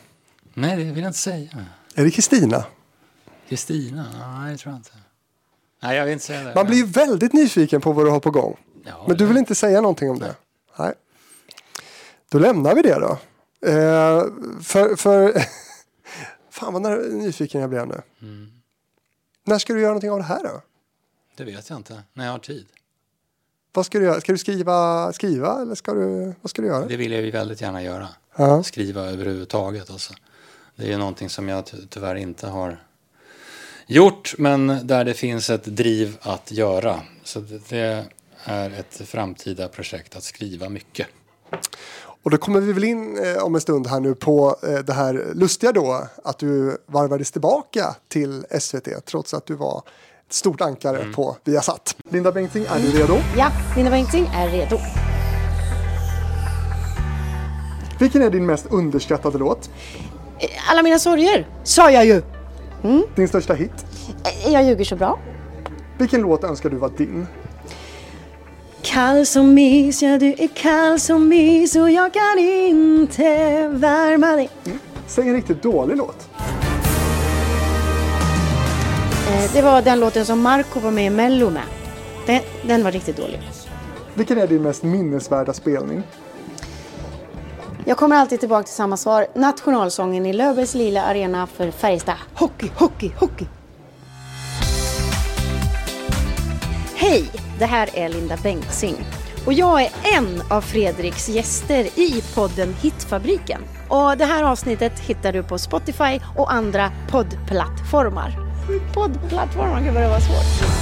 Speaker 3: Nej, det vill jag inte säga.
Speaker 1: är det Kristina?
Speaker 3: Kristina? Nej, det tror jag inte. Nej, jag vill inte säga det.
Speaker 1: Man blir ju väldigt nyfiken på vad du har på gång.
Speaker 3: Ja,
Speaker 1: Men du vill inte säga någonting om det? Nej. Då lämnar vi det då. Eh, för, för Fan vad när- nyfiken jag blev nu.
Speaker 3: Mm.
Speaker 1: När ska du göra någonting av det här då?
Speaker 3: Det vet jag inte. När jag har tid.
Speaker 1: Vad ska du göra? Ska du skriva, skriva eller ska du, vad ska du göra?
Speaker 3: Det vill jag ju väldigt gärna göra.
Speaker 1: Ja.
Speaker 3: Skriva överhuvudtaget. Alltså. Det är ju någonting som jag ty- tyvärr inte har gjort. Men där det finns ett driv att göra. Så det- det är ett framtida projekt att skriva mycket.
Speaker 1: Och då kommer vi väl in eh, om en stund här nu på eh, det här lustiga då att du varvades tillbaka till SVT trots att du var ett stort ankare
Speaker 3: Mm.
Speaker 1: på Viasat. Linda Bengtzing, är du redo?
Speaker 8: Ja, Linda Bengtzing är redo.
Speaker 1: Vilken är din mest underskattade låt?
Speaker 8: Alla mina sorger, sa jag ju.
Speaker 1: Din största hit?
Speaker 8: Jag ljuger så bra.
Speaker 1: Vilken låt önskar du var din?
Speaker 8: Kall som is, ja du är kall som is och jag kan inte värma dig.
Speaker 1: Säg en riktigt dålig låt.
Speaker 8: Eh, Det var den låten som Marco var med i Mello med. Den, den var riktigt dålig.
Speaker 1: Vilken är din mest minnesvärda spelning?
Speaker 8: Jag kommer alltid tillbaka till samma svar. Nationalsången i Löfbergs lila arena för Färjestad. Hockey, hockey, hockey! Hej! Det här är Linda Bengtzing. Och jag är en av Fredriks gäster i podden Hitfabriken. Och det här avsnittet hittar du på Spotify och andra poddplattformar. Poddplattformar, gud vad det var svårt.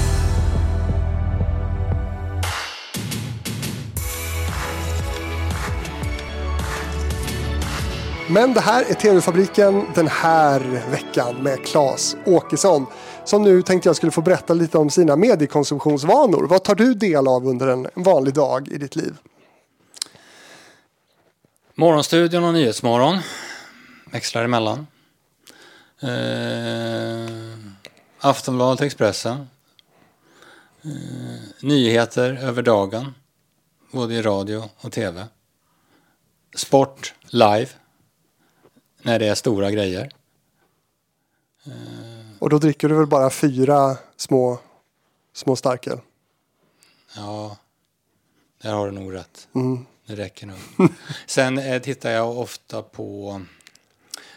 Speaker 1: Men det här är TV-fabriken den här veckan med Claes Åkesson. Som nu tänkte jag skulle få berätta lite om sina mediekonsumtionsvanor. Vad tar du del av under en vanlig dag i ditt liv?
Speaker 3: Morgonstudion och Nyhetsmorgon. Växlar emellan. Eh, Aftonbladet, Expressen. Eh, nyheter över dagen. Både i radio och tv. Sport live. När det är stora grejer.
Speaker 1: Eh, och då dricker du väl bara fyra små, små starköl?
Speaker 3: Ja, där har du nog rätt.
Speaker 1: Mm.
Speaker 3: Det räcker nog. Sen eh, tittar jag ofta på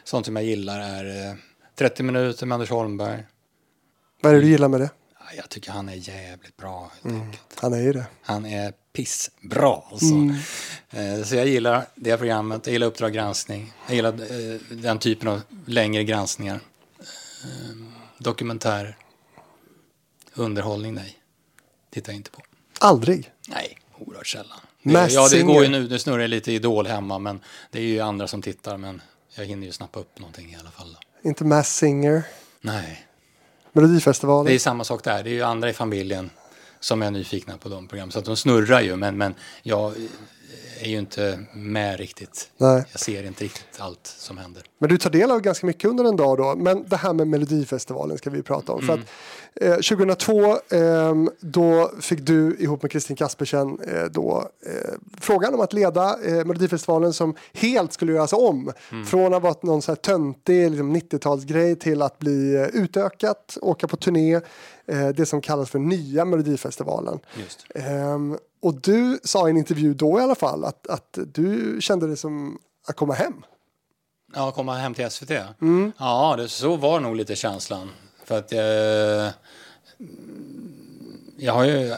Speaker 3: sånt som jag gillar är eh, 30 minuter med Anders Holmberg.
Speaker 1: Vad är det du gillar med det?
Speaker 3: Ja, Jag tycker han är jävligt bra.
Speaker 1: Mm. Han är ju det.
Speaker 3: Han är pissbra alltså. Eh, Så jag gillar det programmet. Jag gillar Uppdrag granskning. Jag gillar eh, den typen av längre granskningar. Dokumentärer. Underhållning, nej. Tittar jag inte på.
Speaker 1: Aldrig.
Speaker 3: Nej, oerhört sällan.
Speaker 1: Masked
Speaker 3: ja, det går ju nu. Det snurrar lite Idol hemma, men det är ju andra som tittar. Men jag hinner ju snappa upp någonting i alla fall. Då.
Speaker 1: Inte Mass Singer.
Speaker 3: Nej,
Speaker 1: Melodifestivalen.
Speaker 3: det är samma sak där. Det är ju andra i familjen som är nyfikna på de programmen. Så att de snurrar ju, men, men jag är ju inte med riktigt.
Speaker 1: Nej.
Speaker 3: Jag ser inte riktigt allt som händer.
Speaker 1: Men du tar del av ganska mycket under en dag då. Men det här med Melodifestivalen ska vi prata om. För
Speaker 3: Mm.
Speaker 1: att, eh, 2002 ehm, då fick du ihop med Kristin Kaspersen eh, då, eh, frågan om att leda eh, Melodifestivalen som helt skulle göras om.
Speaker 3: Mm.
Speaker 1: Från att ha varit någon så här töntig liksom 90-talsgrej till att bli eh, utökat, åka på turné. Eh, det som kallas för nya Melodifestivalen.
Speaker 3: Just.
Speaker 1: Och du sa i en intervju då i alla fall att, att du kände det som att komma hem.
Speaker 3: Ja, komma hem till SVT? Ja, det, så var nog lite känslan. För att jag, jag har ju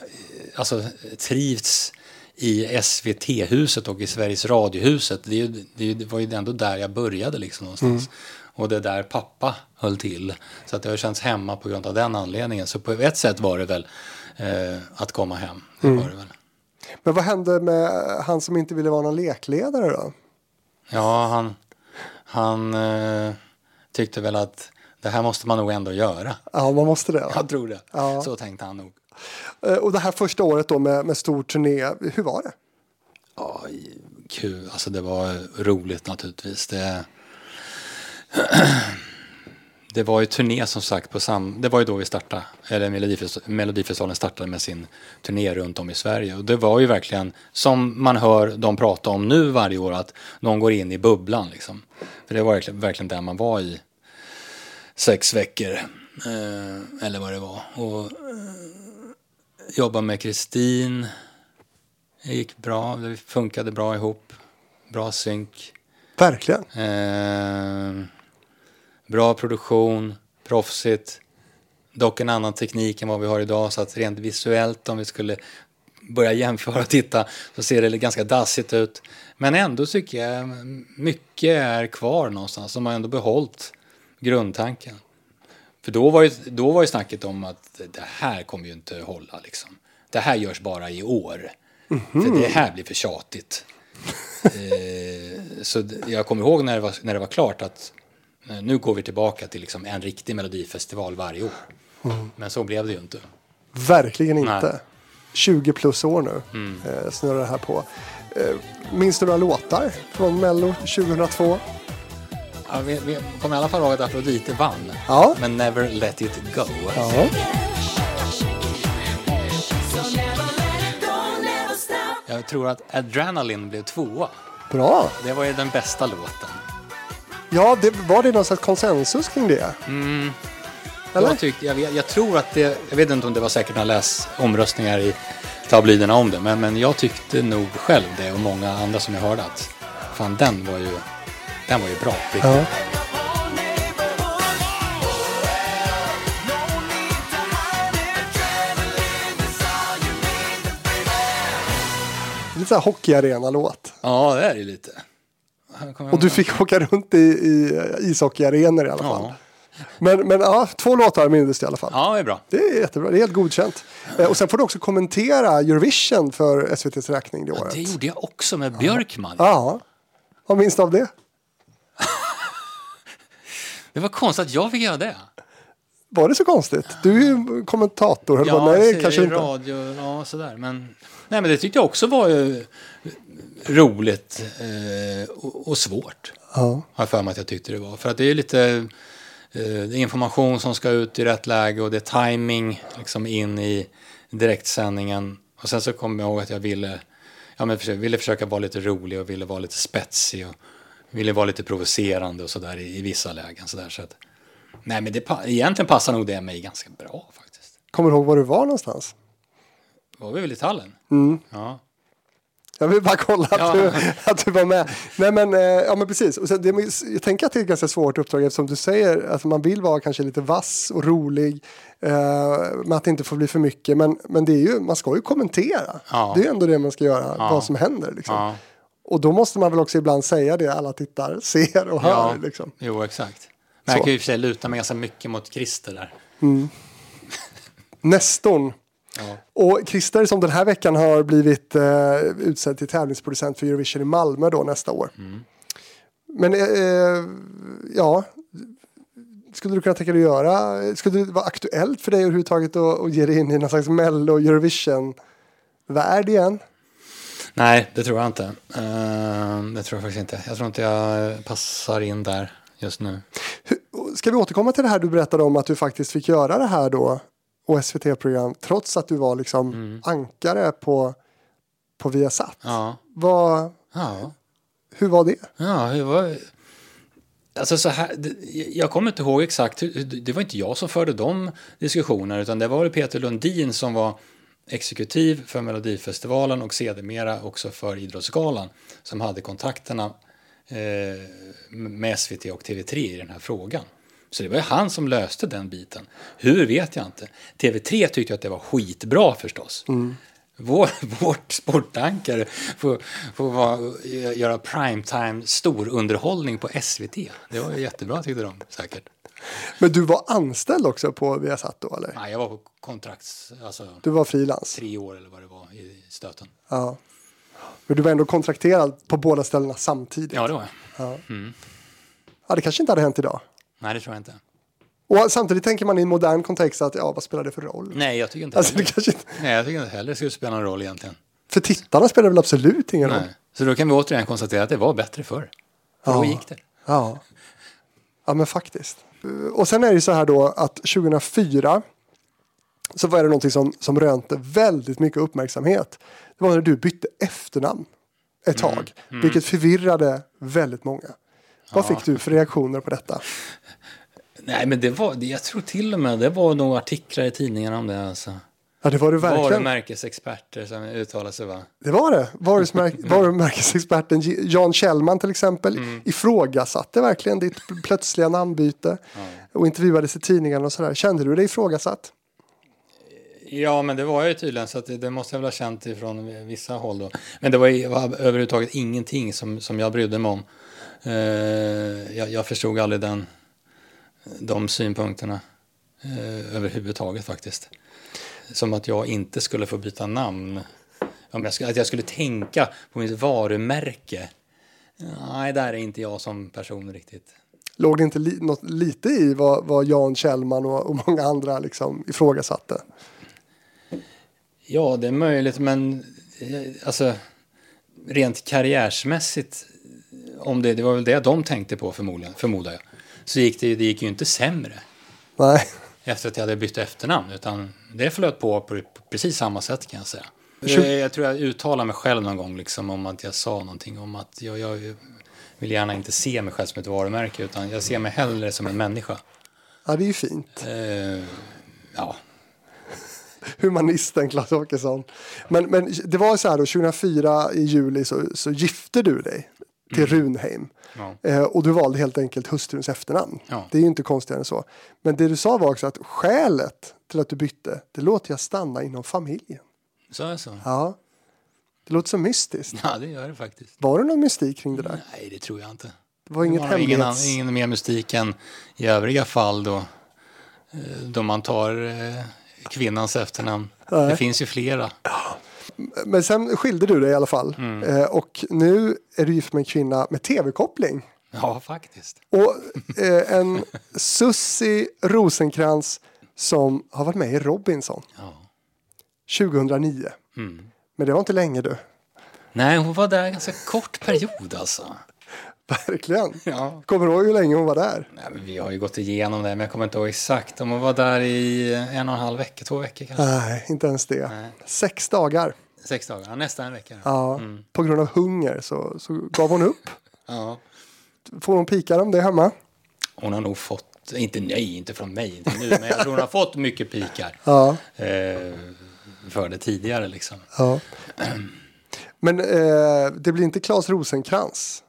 Speaker 3: alltså, trivts i SVT-huset och i Sveriges Radio-huset. Det, det, det var ju ändå där jag började liksom någonstans. Och det är där pappa höll till. Så att det har känts hemma på grund av den anledningen. Så på ett sätt var det väl eh, att komma hem. Det var det väl.
Speaker 1: Men vad hände med han som inte ville vara någon lekledare då?
Speaker 3: Ja, han, han eh, tyckte väl att det här måste man nog ändå göra.
Speaker 1: Ja, man måste det. va?
Speaker 3: Jag tror det.
Speaker 1: Ja.
Speaker 3: Så tänkte han nog.
Speaker 1: Eh, Och det här första året då med, med stor turné, hur var det?
Speaker 3: Ja, kul. Alltså det var roligt naturligtvis. Det, det var ju turné som sagt på sam... Det var ju då vi startade, eller Melodifes- Melodifestivalen startade med sin turné runt om i Sverige. Och det var ju verkligen, som man hör de prata om nu varje år, att någon går in i bubblan liksom. För det var verkligen, verkligen där man var i sex veckor. Eh, eller vad det var. Och eh, jobba med Kristin. Det gick bra, det funkade bra ihop. Bra synk.
Speaker 1: Verkligen.
Speaker 3: Eh, bra produktion, proffsigt. Dock en annan teknik än vad vi har idag. Så att rent visuellt om vi skulle börja jämföra och titta så ser det ganska dassigt ut. Men ändå tycker jag mycket är kvar någonstans. De har ändå behållit grundtanken. För då var, ju, då var ju snacket om att det här kommer ju inte hålla liksom. Det här görs bara i år. För det här blir för tjatigt. eh, så jag kommer ihåg när det var, när det var klart att nu går vi tillbaka till liksom en riktig melodifestival varje år. Men så blev det ju inte.
Speaker 1: Verkligen inte.
Speaker 3: Nej.
Speaker 1: 20 plus år nu
Speaker 3: Mm.
Speaker 1: eh, snurrar det här på. Eh, minns du några låtar från Mello 2002?
Speaker 3: Ja, vi, vi kommer i alla fall ihåg att Afrodite vann.
Speaker 1: Ja.
Speaker 3: Men Never Let It Go.
Speaker 1: Ja.
Speaker 3: Jag tror att Adrenaline blev tvåa.
Speaker 1: Bra.
Speaker 3: Det var ju den bästa låten.
Speaker 1: Ja, det, var det någon slags konsensus kring det? Eller?
Speaker 3: Jag, tyckte, jag, jag tror att det, jag vet inte om det var säkert några läs omröstningar i tabloiderna om det, men, men jag tyckte nog själv det och många andra som jag hörde att fan den var ju, den var ju bra.
Speaker 1: Ja. Lite hockeyarena-låt.
Speaker 3: Ja, det är det lite.
Speaker 1: Och du fick åka runt i, i ishockeyarenor i alla fall.
Speaker 3: Ja.
Speaker 1: Men, men ja, två låtar minns du i alla fall.
Speaker 3: ja, det är bra.
Speaker 1: Det är jättebra, det är helt godkänt. Eh, Och sen får du också kommentera Eurovision för SVTs räkning det året.
Speaker 3: Det gjorde jag också med Björkman.
Speaker 1: Ja, vad minns du av det?
Speaker 3: Det var konstigt att jag fick göra det.
Speaker 1: Var det så konstigt? Du är ju kommentator. höll på. Nej, kanske
Speaker 3: i
Speaker 1: inte.
Speaker 3: radio, ja sådär. Men, nej, men det tyckte jag också var eh, roligt eh, och, och svårt.
Speaker 1: Ja.
Speaker 3: Har jag för mig att jag tyckte det var. För att det är lite eh, information som ska ut i rätt läge och det är timing liksom in i direktsändningen. Och sen så kommer jag ihåg att jag ville, ja, men försöka, ville försöka vara lite rolig och ville vara lite spetsig och ville vara lite provocerande och sådär i, i vissa lägen. Så där, så att, nej, men det, egentligen passar nog det mig ganska bra faktiskt.
Speaker 1: Kommer du ihåg var du var någonstans?
Speaker 3: Var vi väl i Tallen? Ja.
Speaker 1: Jag vill bara kolla att,
Speaker 3: Ja.
Speaker 1: du, att du var med. Nej men, eh, ja, men precis. Och sen, det, jag tänker att det är ett ganska svårt uppdrag eftersom du säger att man vill vara kanske lite vass och rolig. Eh, men att det inte får bli för mycket. Men, men det är ju, man ska ju kommentera.
Speaker 3: Ja.
Speaker 1: Det är ändå det man ska göra,
Speaker 3: Ja.
Speaker 1: vad som händer. Liksom. Och då måste man väl också ibland säga det alla tittar ser och hör.
Speaker 3: Ja,
Speaker 1: Liksom.
Speaker 3: jo exakt. Men jag kan ju i och för sig luta mig ganska mycket mot Christer där.
Speaker 1: Nestorn.
Speaker 3: Ja.
Speaker 1: Och Christer som den här veckan har blivit eh, utsedd till tävlingsproducent för Eurovision i Malmö då nästa år. Men eh, eh, ja, skulle du kunna tänka dig att göra, skulle det vara aktuellt för dig överhuvudtaget att, att ge dig in i någon slags Mello Eurovision-värld igen?
Speaker 3: Nej, det tror jag inte. Eh, det tror jag faktiskt inte. Jag tror inte jag passar in där just nu.
Speaker 1: Hur- Ska vi återkomma till det här du berättade om att du faktiskt fick göra det här då och SVT-program trots att du var liksom ankare på, på Viasat.
Speaker 3: Ja.
Speaker 1: Vad,
Speaker 3: Ja.
Speaker 1: hur var det?
Speaker 3: Ja, det var... Alltså så här, jag kommer inte ihåg exakt, hur- det var inte jag som förde de diskussionerna utan det var Peter Lundin som var exekutiv för Melodifestivalen och sedermera också för Idrottsgalan som hade kontakterna eh, med SVT och TV3 i den här frågan. Så det var ju han som löste den biten. Hur vet jag inte. TV3 tyckte att det var skitbra förstås. Vår, vårt sportankare får, får vara, göra primetime storunderhållning på SVT. Det var ju jättebra tyckte de säkert.
Speaker 1: Men du var anställd också på Viasat då eller?
Speaker 3: Nej, jag var på kontrakts, alltså
Speaker 1: Du var frilans?
Speaker 3: tre år eller vad det var i stöten.
Speaker 1: Ja. Men du var ändå kontrakterad på båda ställena samtidigt?
Speaker 3: Ja, det var jag.
Speaker 1: Ja. ja, det kanske inte hade hänt idag.
Speaker 3: Nej, det tror jag inte.
Speaker 1: Och samtidigt tänker man i en modern kontext att ja, vad spelar det för roll?
Speaker 3: Nej, jag tycker inte
Speaker 1: Alltså, det
Speaker 3: heller.
Speaker 1: kanske inte,
Speaker 3: Nej, jag tycker inte heller det skulle spela någon roll egentligen.
Speaker 1: för tittarna spelar det väl absolut ingen roll?
Speaker 3: Nej. Så då kan vi återigen konstatera att det var bättre förr. För
Speaker 1: Ja.
Speaker 3: då gick det.
Speaker 1: Ja. ja, men faktiskt. Och sen är det så här då att 2004 så var det någonting som, som rönte väldigt mycket uppmärksamhet. Det var när du bytte efternamn ett tag, vilket förvirrade väldigt många. Vad fick du för reaktioner på detta?
Speaker 3: Nej, men det var, jag tror till och med det var nog artiklar i tidningarna om det. Alltså.
Speaker 1: Ja, det var det verkligen.
Speaker 3: Varumärkesexperter som uttalade sig va?
Speaker 1: Det var det. Varumärk- varumärkesexperten Jan Kjellman till exempel ifrågasatte verkligen ditt pl- plötsliga namnbyte och intervjuades i tidningarna och sådär. Kände du dig ifrågasatt?
Speaker 3: Ja, men det var jag ju tydligen, så att det, det måste jag väl ha känt ifrån vissa håll då. Men det var, ju- var överhuvudtaget ingenting som, som jag brydde mig om. Eh, jag, jag förstod aldrig den, de synpunkterna eh, överhuvudtaget faktiskt. Som att jag inte skulle få byta namn. Om jag att jag skulle tänka på mitt varumärke. Nej, där är inte jag som person riktigt.
Speaker 1: Låg det inte li- något lite i vad, vad Jan Kjellman och, och många andra liksom ifrågasatte?
Speaker 3: Ja, det är möjligt, men eh, alltså rent karriärsmässigt, om det, det var väl det de tänkte på förmodligen, förmodar jag, så gick det, det gick ju inte sämre
Speaker 1: Nej.
Speaker 3: efter att jag hade bytt efternamn, utan det flöt på på precis samma sätt kan jag säga. Jag, jag tror jag uttalade mig själv någon gång liksom om att jag sa någonting om att jag, jag vill gärna inte se mig själv som ett varumärke, utan jag ser mig hellre som en människa.
Speaker 1: Ja, det är ju fint.
Speaker 3: Eh, ja,
Speaker 1: Humanisten Claes Åkesson. Men, men det var så här då, 2004 i juli så, så gifte du dig till Runheim.
Speaker 3: Ja.
Speaker 1: Eh, och du valde helt enkelt hustruns efternamn.
Speaker 3: Ja.
Speaker 1: Det är ju inte konstigare än så. Men det du sa var också att skälet till att du bytte, det låter jag stanna inom familjen.
Speaker 3: så är så.
Speaker 1: Ja. Det låter så mystiskt.
Speaker 3: Ja, det gör det faktiskt.
Speaker 1: Var det någon mystik kring det där?
Speaker 3: Nej, det tror jag inte.
Speaker 1: Det var inget
Speaker 3: Det var ingen,
Speaker 1: hemlighets...
Speaker 3: ingen mer mystik än i övriga fall då, eh, då man tar eh, kvinnans efternamn.
Speaker 1: Nej.
Speaker 3: Det finns ju flera.
Speaker 1: Men sen skilde du dig i alla fall.
Speaker 3: Mm.
Speaker 1: Eh, och nu är du gift med en kvinna med tv-koppling.
Speaker 3: Ja, faktiskt.
Speaker 1: Och eh, en Sussi Rosenkrantz som har varit med i Robinson
Speaker 3: Ja.
Speaker 1: 2009.
Speaker 3: Mm.
Speaker 1: Men det var inte länge du.
Speaker 3: Nej, hon var där en ganska kort period alltså.
Speaker 1: Verkligen.
Speaker 3: Ja.
Speaker 1: Kommer du ihåg hur länge hon var där?
Speaker 3: Nej, vi har ju gått igenom det, men jag kommer inte ihåg exakt. Om hon var där i en och en halv vecka, två veckor kanske.
Speaker 1: Nej, inte ens det.
Speaker 3: Nej.
Speaker 1: Sex dagar.
Speaker 3: Sex dagar, ja, nästan en vecka.
Speaker 1: Ja, På grund av hunger så, så gav hon upp.
Speaker 3: Ja.
Speaker 1: Får hon pikar om det hemma?
Speaker 3: Hon har nog fått, inte nej, inte från mig, inte nu, men jag tror hon har fått mycket pikar.
Speaker 1: Ja.
Speaker 3: Eh, för det tidigare liksom.
Speaker 1: ja. Men eh, det blir inte Claes Rosenkrantz.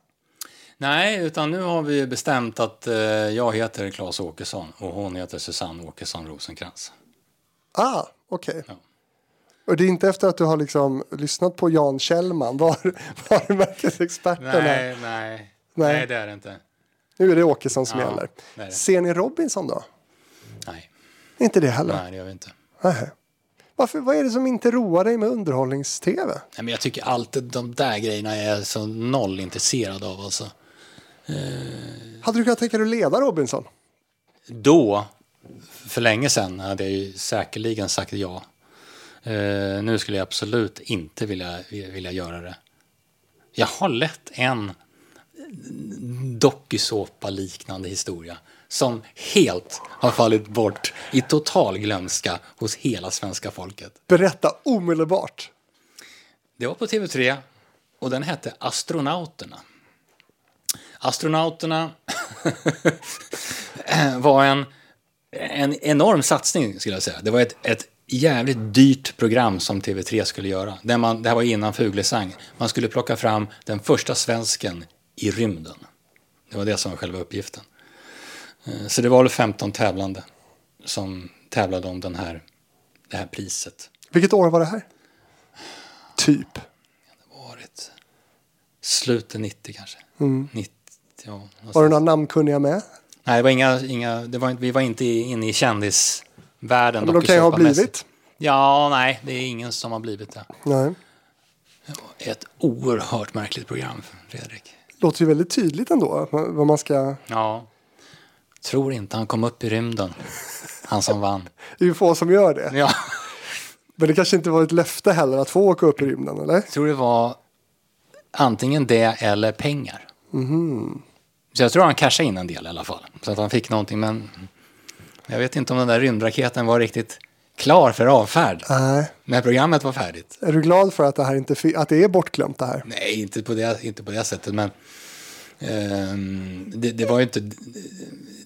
Speaker 3: Nej, utan nu har vi bestämt att eh, jag heter Claes Åkesson och hon heter Susanne Åkesson Rosenkrantz.
Speaker 1: Ah, okej.
Speaker 3: Ja.
Speaker 1: Och det är inte efter att du har liksom lyssnat på Jan Kjellman, var, varumärkesexperten.
Speaker 3: Nej, nej,
Speaker 1: Nej.
Speaker 3: nej, det är det inte.
Speaker 1: Nu är det Åkesson som
Speaker 3: Ja,
Speaker 1: gäller.
Speaker 3: det det.
Speaker 1: Ser ni Robinson då?
Speaker 3: Nej,
Speaker 1: Inte det heller?
Speaker 3: nej, det gör vi inte.
Speaker 1: Nej. Varför, vad är det som inte roar dig med underhållnings-tv?
Speaker 3: Nej, men jag tycker alltid de där grejerna är jag så noll intresserad av. Alltså.
Speaker 1: Hade du kunnat tänka dig att leda Robinson?
Speaker 3: Då, för länge sedan, hade jag ju säkerligen sagt ja. Eh, nu skulle jag absolut inte vilja, vilja göra det. Jag har lett en dokusåpa-liknande historia som helt har fallit bort i total glömska hos hela svenska folket.
Speaker 1: Berätta omedelbart.
Speaker 3: Det var på TV3 och den hette Astronauterna. Astronauterna var en, en enorm satsning skulle jag säga. Det var ett, ett jävligt dyrt program som TV3 skulle göra. Där man, det här var innan Fuglesang. Man skulle plocka fram den första svensken i rymden. Det var det som var själva uppgiften. Eh, Så det var väl 15 tävlande som tävlade om den här, det här priset.
Speaker 1: Vilket år var det här? Typ.
Speaker 3: varit slutet 90 kanske. 90, ja, någonstans.
Speaker 1: Var det några namnkunniga med?
Speaker 3: Nej, det var inga, inga, det var, vi var inte inne i kändisvärlden.
Speaker 1: Men de kan ju ha blivit.
Speaker 3: Ja, nej, det är ingen som har blivit det.
Speaker 1: Nej.
Speaker 3: Ett oerhört märkligt program, Fredrik.
Speaker 1: Låter ju väldigt tydligt ändå vad man ska...
Speaker 3: Ja, tror inte han kom upp i rymden. Han som vann.
Speaker 1: Det är ju få som gör det.
Speaker 3: Ja,
Speaker 1: Men det kanske inte var ett löfte heller att få åka upp i rymden, eller?
Speaker 3: jag tror det var antingen det eller pengar. Så jag tror han cashade in en del i alla fall. Så att han fick någonting, men jag vet inte om den där rymdraketen var riktigt klar för avfärd.
Speaker 1: Nej.
Speaker 3: När programmet var färdigt.
Speaker 1: Är du glad för att det, här inte, att det är bortglömt det här?
Speaker 3: Nej, inte på det, inte på det sättet, men ehm, det, det var ju inte,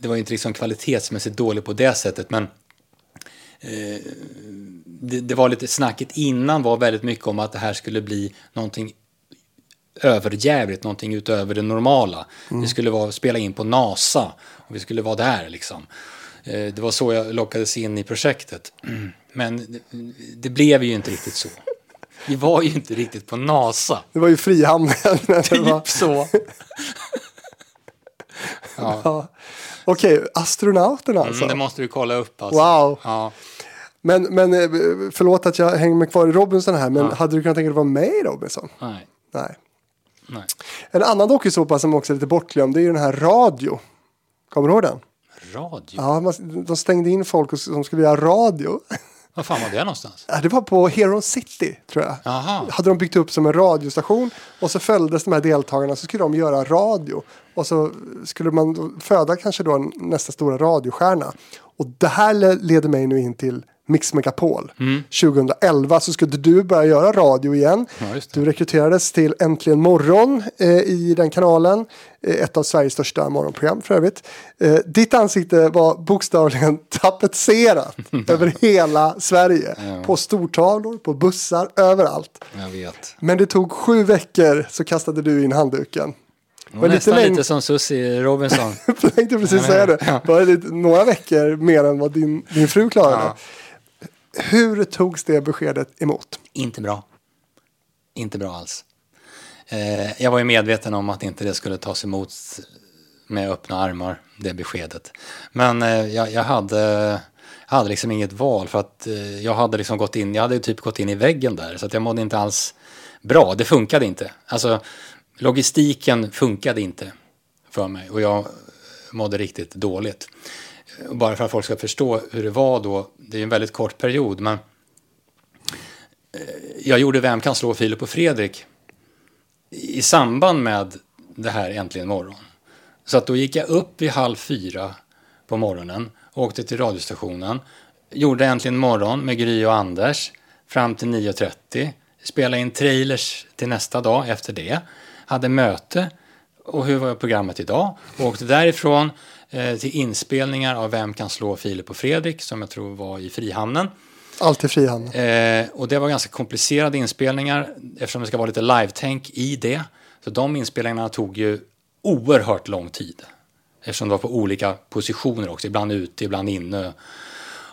Speaker 3: det var inte liksom kvalitetsmässigt dåligt på det sättet, men eh, det, det var lite snacket innan var väldigt mycket om att det här skulle bli någonting överjävligt, någonting utöver det normala. Det skulle vara spela in på NASA och vi skulle vara där liksom. Eh, Det var så jag lockades in i projektet. Men det, blev ju inte riktigt så. Vi var ju inte riktigt på NASA.
Speaker 1: Det var ju Frihamnen. det var-
Speaker 3: Typ så. ja.
Speaker 1: Ja. Okej, astronauterna alltså.
Speaker 3: mm, det måste du kolla upp alltså.
Speaker 1: Wow.
Speaker 3: Ja.
Speaker 1: Men, men eh, förlåt att jag hänger mig kvar i Robinson här, men hade du kunnat tänka dig att vara med i Robinson?
Speaker 3: Nej.
Speaker 1: Nej.
Speaker 3: Nej.
Speaker 1: En annan dokusåpa som också är lite bortglömd, det är ju den här Radio. Kommer du ihåg den?
Speaker 3: Radio?
Speaker 1: Ja, man- de stängde in folk som skulle göra radio.
Speaker 3: Var fan var det någonstans?
Speaker 1: Ja, Det var på Hero City, tror jag.
Speaker 3: Jaha.
Speaker 1: Hade de byggt upp som en radiostation och så följdes de här deltagarna så skulle de göra radio. Och så skulle man föda kanske då nästa stora radiostjärna. Och det här le- leder mig nu in till Mix Megapol. 2011 så skulle du börja göra radio igen.
Speaker 3: Ja.
Speaker 1: Du rekryterades till Äntligen morgon eh, i den kanalen. Eh, ett av Sveriges största morgonprogram för övrigt. Eh, ditt ansikte var bokstavligen tapetserat över hela Sverige. På stortavlor, på bussar, överallt. Men det tog sju veckor så kastade du in handduken.
Speaker 3: Var
Speaker 1: lite
Speaker 3: nästan
Speaker 1: längre-
Speaker 3: lite som Susie Robinson.
Speaker 1: Jag tänkte precis säga det. Bara lite, några veckor mer än vad din, din fru klarade.
Speaker 3: Ja.
Speaker 1: Hur togs det beskedet emot?
Speaker 3: Inte bra. Inte bra alls. Eh, jag var ju medveten om att inte det skulle tas emot med öppna armar, det beskedet. Men eh, jag, jag, hade, jag hade liksom inget val för att eh, jag hade liksom gått in, jag hade typ gått in i väggen där så att jag mådde inte alls bra. Det funkade inte. Alltså logistiken funkade inte för mig och jag mådde riktigt dåligt. Och Bara för att folk ska förstå hur det var då, det är ju en väldigt kort period, men eh, jag gjorde Vem kan slå Filip och Fredrik i samband med det här Äntligen morgon. Så att då gick jag upp vid halv fyra på morgonen, åkte till radiostationen, gjorde Äntligen morgon med Gry och Anders fram till 9.30, spelade in trailers till nästa dag efter det, hade möte och hur var programmet idag? Och åkte därifrån eh, till inspelningar av Vem kan slå Filip och Fredrik som jag tror var i Frihamnen.
Speaker 1: Alltid frihandel.
Speaker 3: Eh, och det var ganska komplicerade inspelningar eftersom det ska vara lite live-tänk i det. Så de inspelningarna tog ju oerhört lång tid. Eftersom det var på olika positioner också, ibland ute, ibland inne.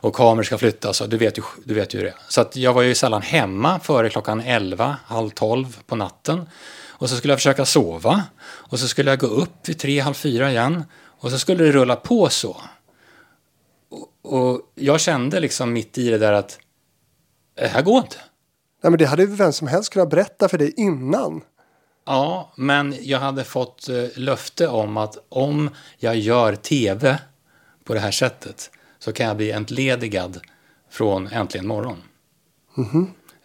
Speaker 3: Och kameror ska flyttas, och du vet ju, du vet ju det. Så jag var ju sällan hemma före klockan 11, halv 12 på natten. Och så skulle jag försöka sova. Och så skulle jag gå upp vid 3, halv 4 igen. Och så skulle det rulla på så. Och jag kände liksom mitt i det där att det här går inte.
Speaker 1: Nej, men det hade ju vem som helst kunnat berätta för dig innan.
Speaker 3: Ja, men jag hade fått eh, löfte om att om jag gör tv på det här sättet så kan jag bli entledigad från Äntligen morgon.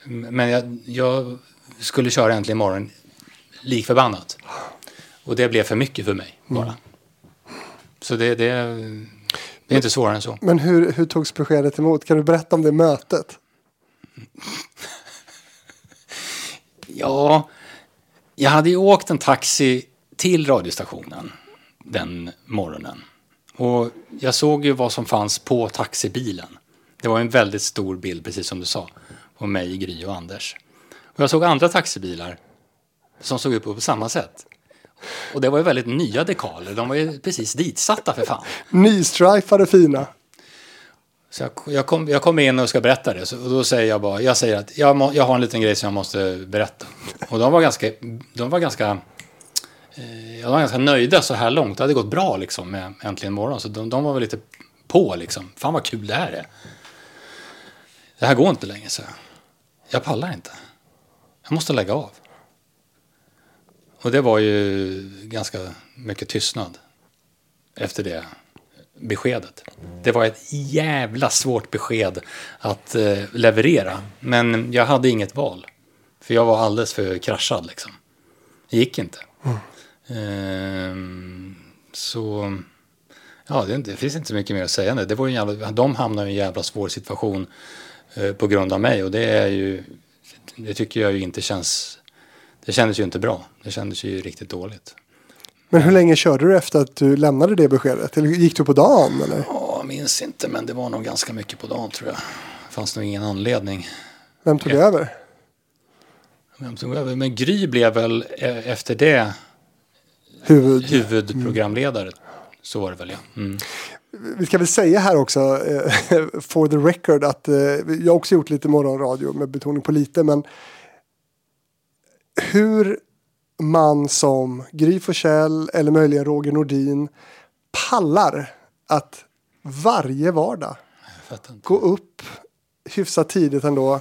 Speaker 3: M- Men jag, jag skulle köra Äntligen morgon lik förbannat. Och det blev för mycket för mig bara. Så det, det, det är inte svårare än så.
Speaker 1: Men hur, hur togs beskedet emot? Kan du berätta om det mötet?
Speaker 3: Ja, jag hade ju åkt en taxi till radiostationen den morgonen. Och jag såg ju vad som fanns på taxibilen. Det var en väldigt stor bild, precis som du sa, på mig, Gry och Anders. Och jag såg andra taxibilar som såg ut på samma sätt. Och det var ju väldigt nya dekaler, de var ju precis ditsatta för fan.
Speaker 1: Nystrifade fina.
Speaker 3: Så jag, jag, kom, jag kommer in och ska berätta det. Så, och då säger jag bara, jag säger att jag, må, jag har en liten grej som jag måste berätta. Och de var ganska, de var ganska, eh, jag var ganska nöjda så här långt. Det hade gått bra liksom med Äntligen morgon. Så de, de var väl lite på liksom. Fan vad kul det här är. Det här går inte längre, så jag. Jag pallar inte. Jag måste lägga av. Och det var ju ganska mycket tystnad efter det beskedet. Det var ett jävla svårt besked att eh, leverera. Men jag hade inget val. För jag var alldeles för kraschad liksom. Det gick inte. Ehm, så ja, det, det finns inte så mycket mer att säga. Det var en jävla, de hamnade i en jävla svår situation eh, på grund av mig och det är ju, det tycker jag ju inte känns, det kändes ju inte bra. Det kändes ju riktigt dåligt.
Speaker 1: Men hur länge körde du efter att du lämnade det beskedet? Eller gick du på dagen? Eller?
Speaker 3: Ja, jag minns inte, men det var nog ganska mycket på dagen tror jag. Det fanns nog ingen anledning.
Speaker 1: Vem tog
Speaker 3: Ja.
Speaker 1: över?
Speaker 3: Vem tog över? Men Gry blev väl eh, efter det
Speaker 1: Huvud.
Speaker 3: huvudprogramledare. Så var det väl ja. Mm.
Speaker 1: Vi ska väl säga här också, eh, for the record, att eh, jag också gjort lite morgonradio med betoning på lite, men hur man som Gry Forssell eller möjligen Roger Nordin pallar att varje vardag gå upp hyfsat tidigt ändå,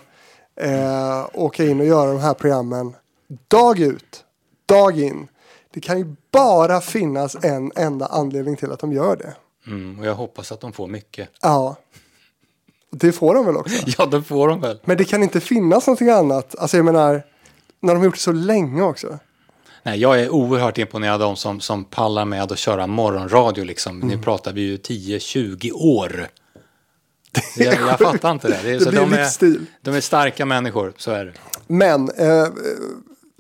Speaker 1: eh, åka in och göra de här programmen dag ut, dag in. Det kan ju bara finnas en enda anledning till att de gör det.
Speaker 3: Mm, och jag hoppas att de får mycket.
Speaker 1: Ja. Det får de väl också.
Speaker 3: Ja, det får de väl.
Speaker 1: Men det kan inte finnas någonting annat. Alltså jag menar, när de har gjort det så länge också.
Speaker 3: Nej, jag är oerhört imponerad av de som, som pallar med att köra morgonradio. Liksom.
Speaker 1: Mm.
Speaker 3: Nu pratar vi ju 10-20 år. Jag, jag fattar inte det. det, är,
Speaker 1: Det blir
Speaker 3: de, är, de är starka människor, så är det.
Speaker 1: Men, eh,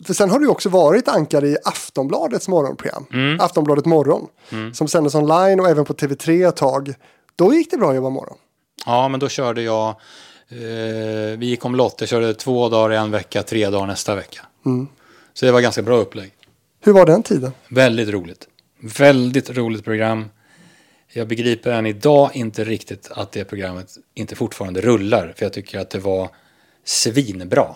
Speaker 1: för sen har du också varit ankare i Aftonbladets morgonprogram.
Speaker 3: Mm.
Speaker 1: Aftonbladet morgon. Som sändes online och även på TV3 ett tag. Då gick det bra att jobba morgon.
Speaker 3: Ja, men då körde jag... Eh, vi gick omlott. Jag körde två dagar i en vecka, tre dagar nästa vecka.
Speaker 1: Mm.
Speaker 3: Så det var ganska bra upplägg.
Speaker 1: Hur var den tiden?
Speaker 3: Väldigt roligt. Väldigt roligt program. Jag begriper än idag inte riktigt att det programmet inte fortfarande rullar. För jag tycker att det var svinbra.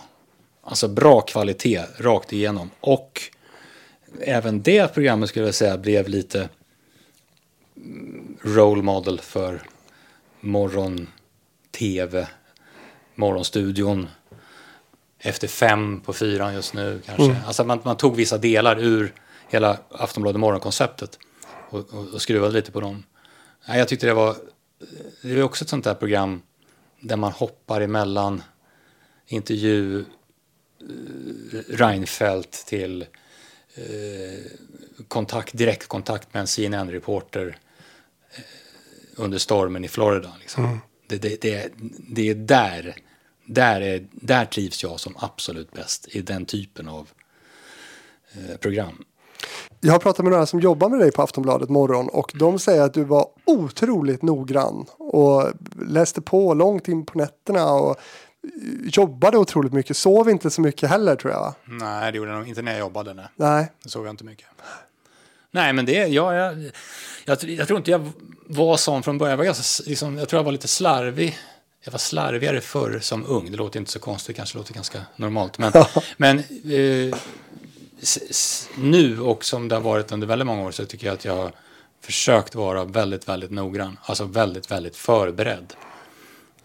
Speaker 3: Alltså bra kvalitet rakt igenom. Och även det programmet skulle jag säga blev lite mm, role model för morgon-tv, morgonstudion. Efter fem på fyran just nu kanske. Alltså man, man tog vissa delar ur hela Aftonbladet morgonkonceptet och, och, och skruvade lite på dem. Nej, jag tyckte det var, det var också ett sånt där program där man hoppar emellan intervju eh, Reinfeldt till eh, kontakt, direktkontakt med en CNN-reporter eh, under stormen i Florida. Liksom. Det, det, det, det är där, där, är, där trivs jag som absolut bäst i den typen av eh, program.
Speaker 1: Jag har pratat med några som jobbar med dig på Aftonbladet morgon och de säger att du var otroligt noggrann och läste på långt in på nätterna och jobbade otroligt mycket. Sov inte så mycket heller tror jag.
Speaker 3: Nej, det gjorde jag nog inte när jag jobbade. Nej.
Speaker 1: Nej,
Speaker 3: Det såg jag inte mycket. Nej, men det, ja, jag, jag, jag tror inte jag var sån från början. Jag, var ganska, liksom, jag tror jag var lite slarvig. Jag var slarvigare förr som ung. Det låter inte så konstigt, kanske låter ganska normalt. Men, men eh, nu och som det har varit under väldigt många år så tycker jag att jag har försökt vara väldigt, väldigt noggrann. Alltså väldigt, väldigt förberedd.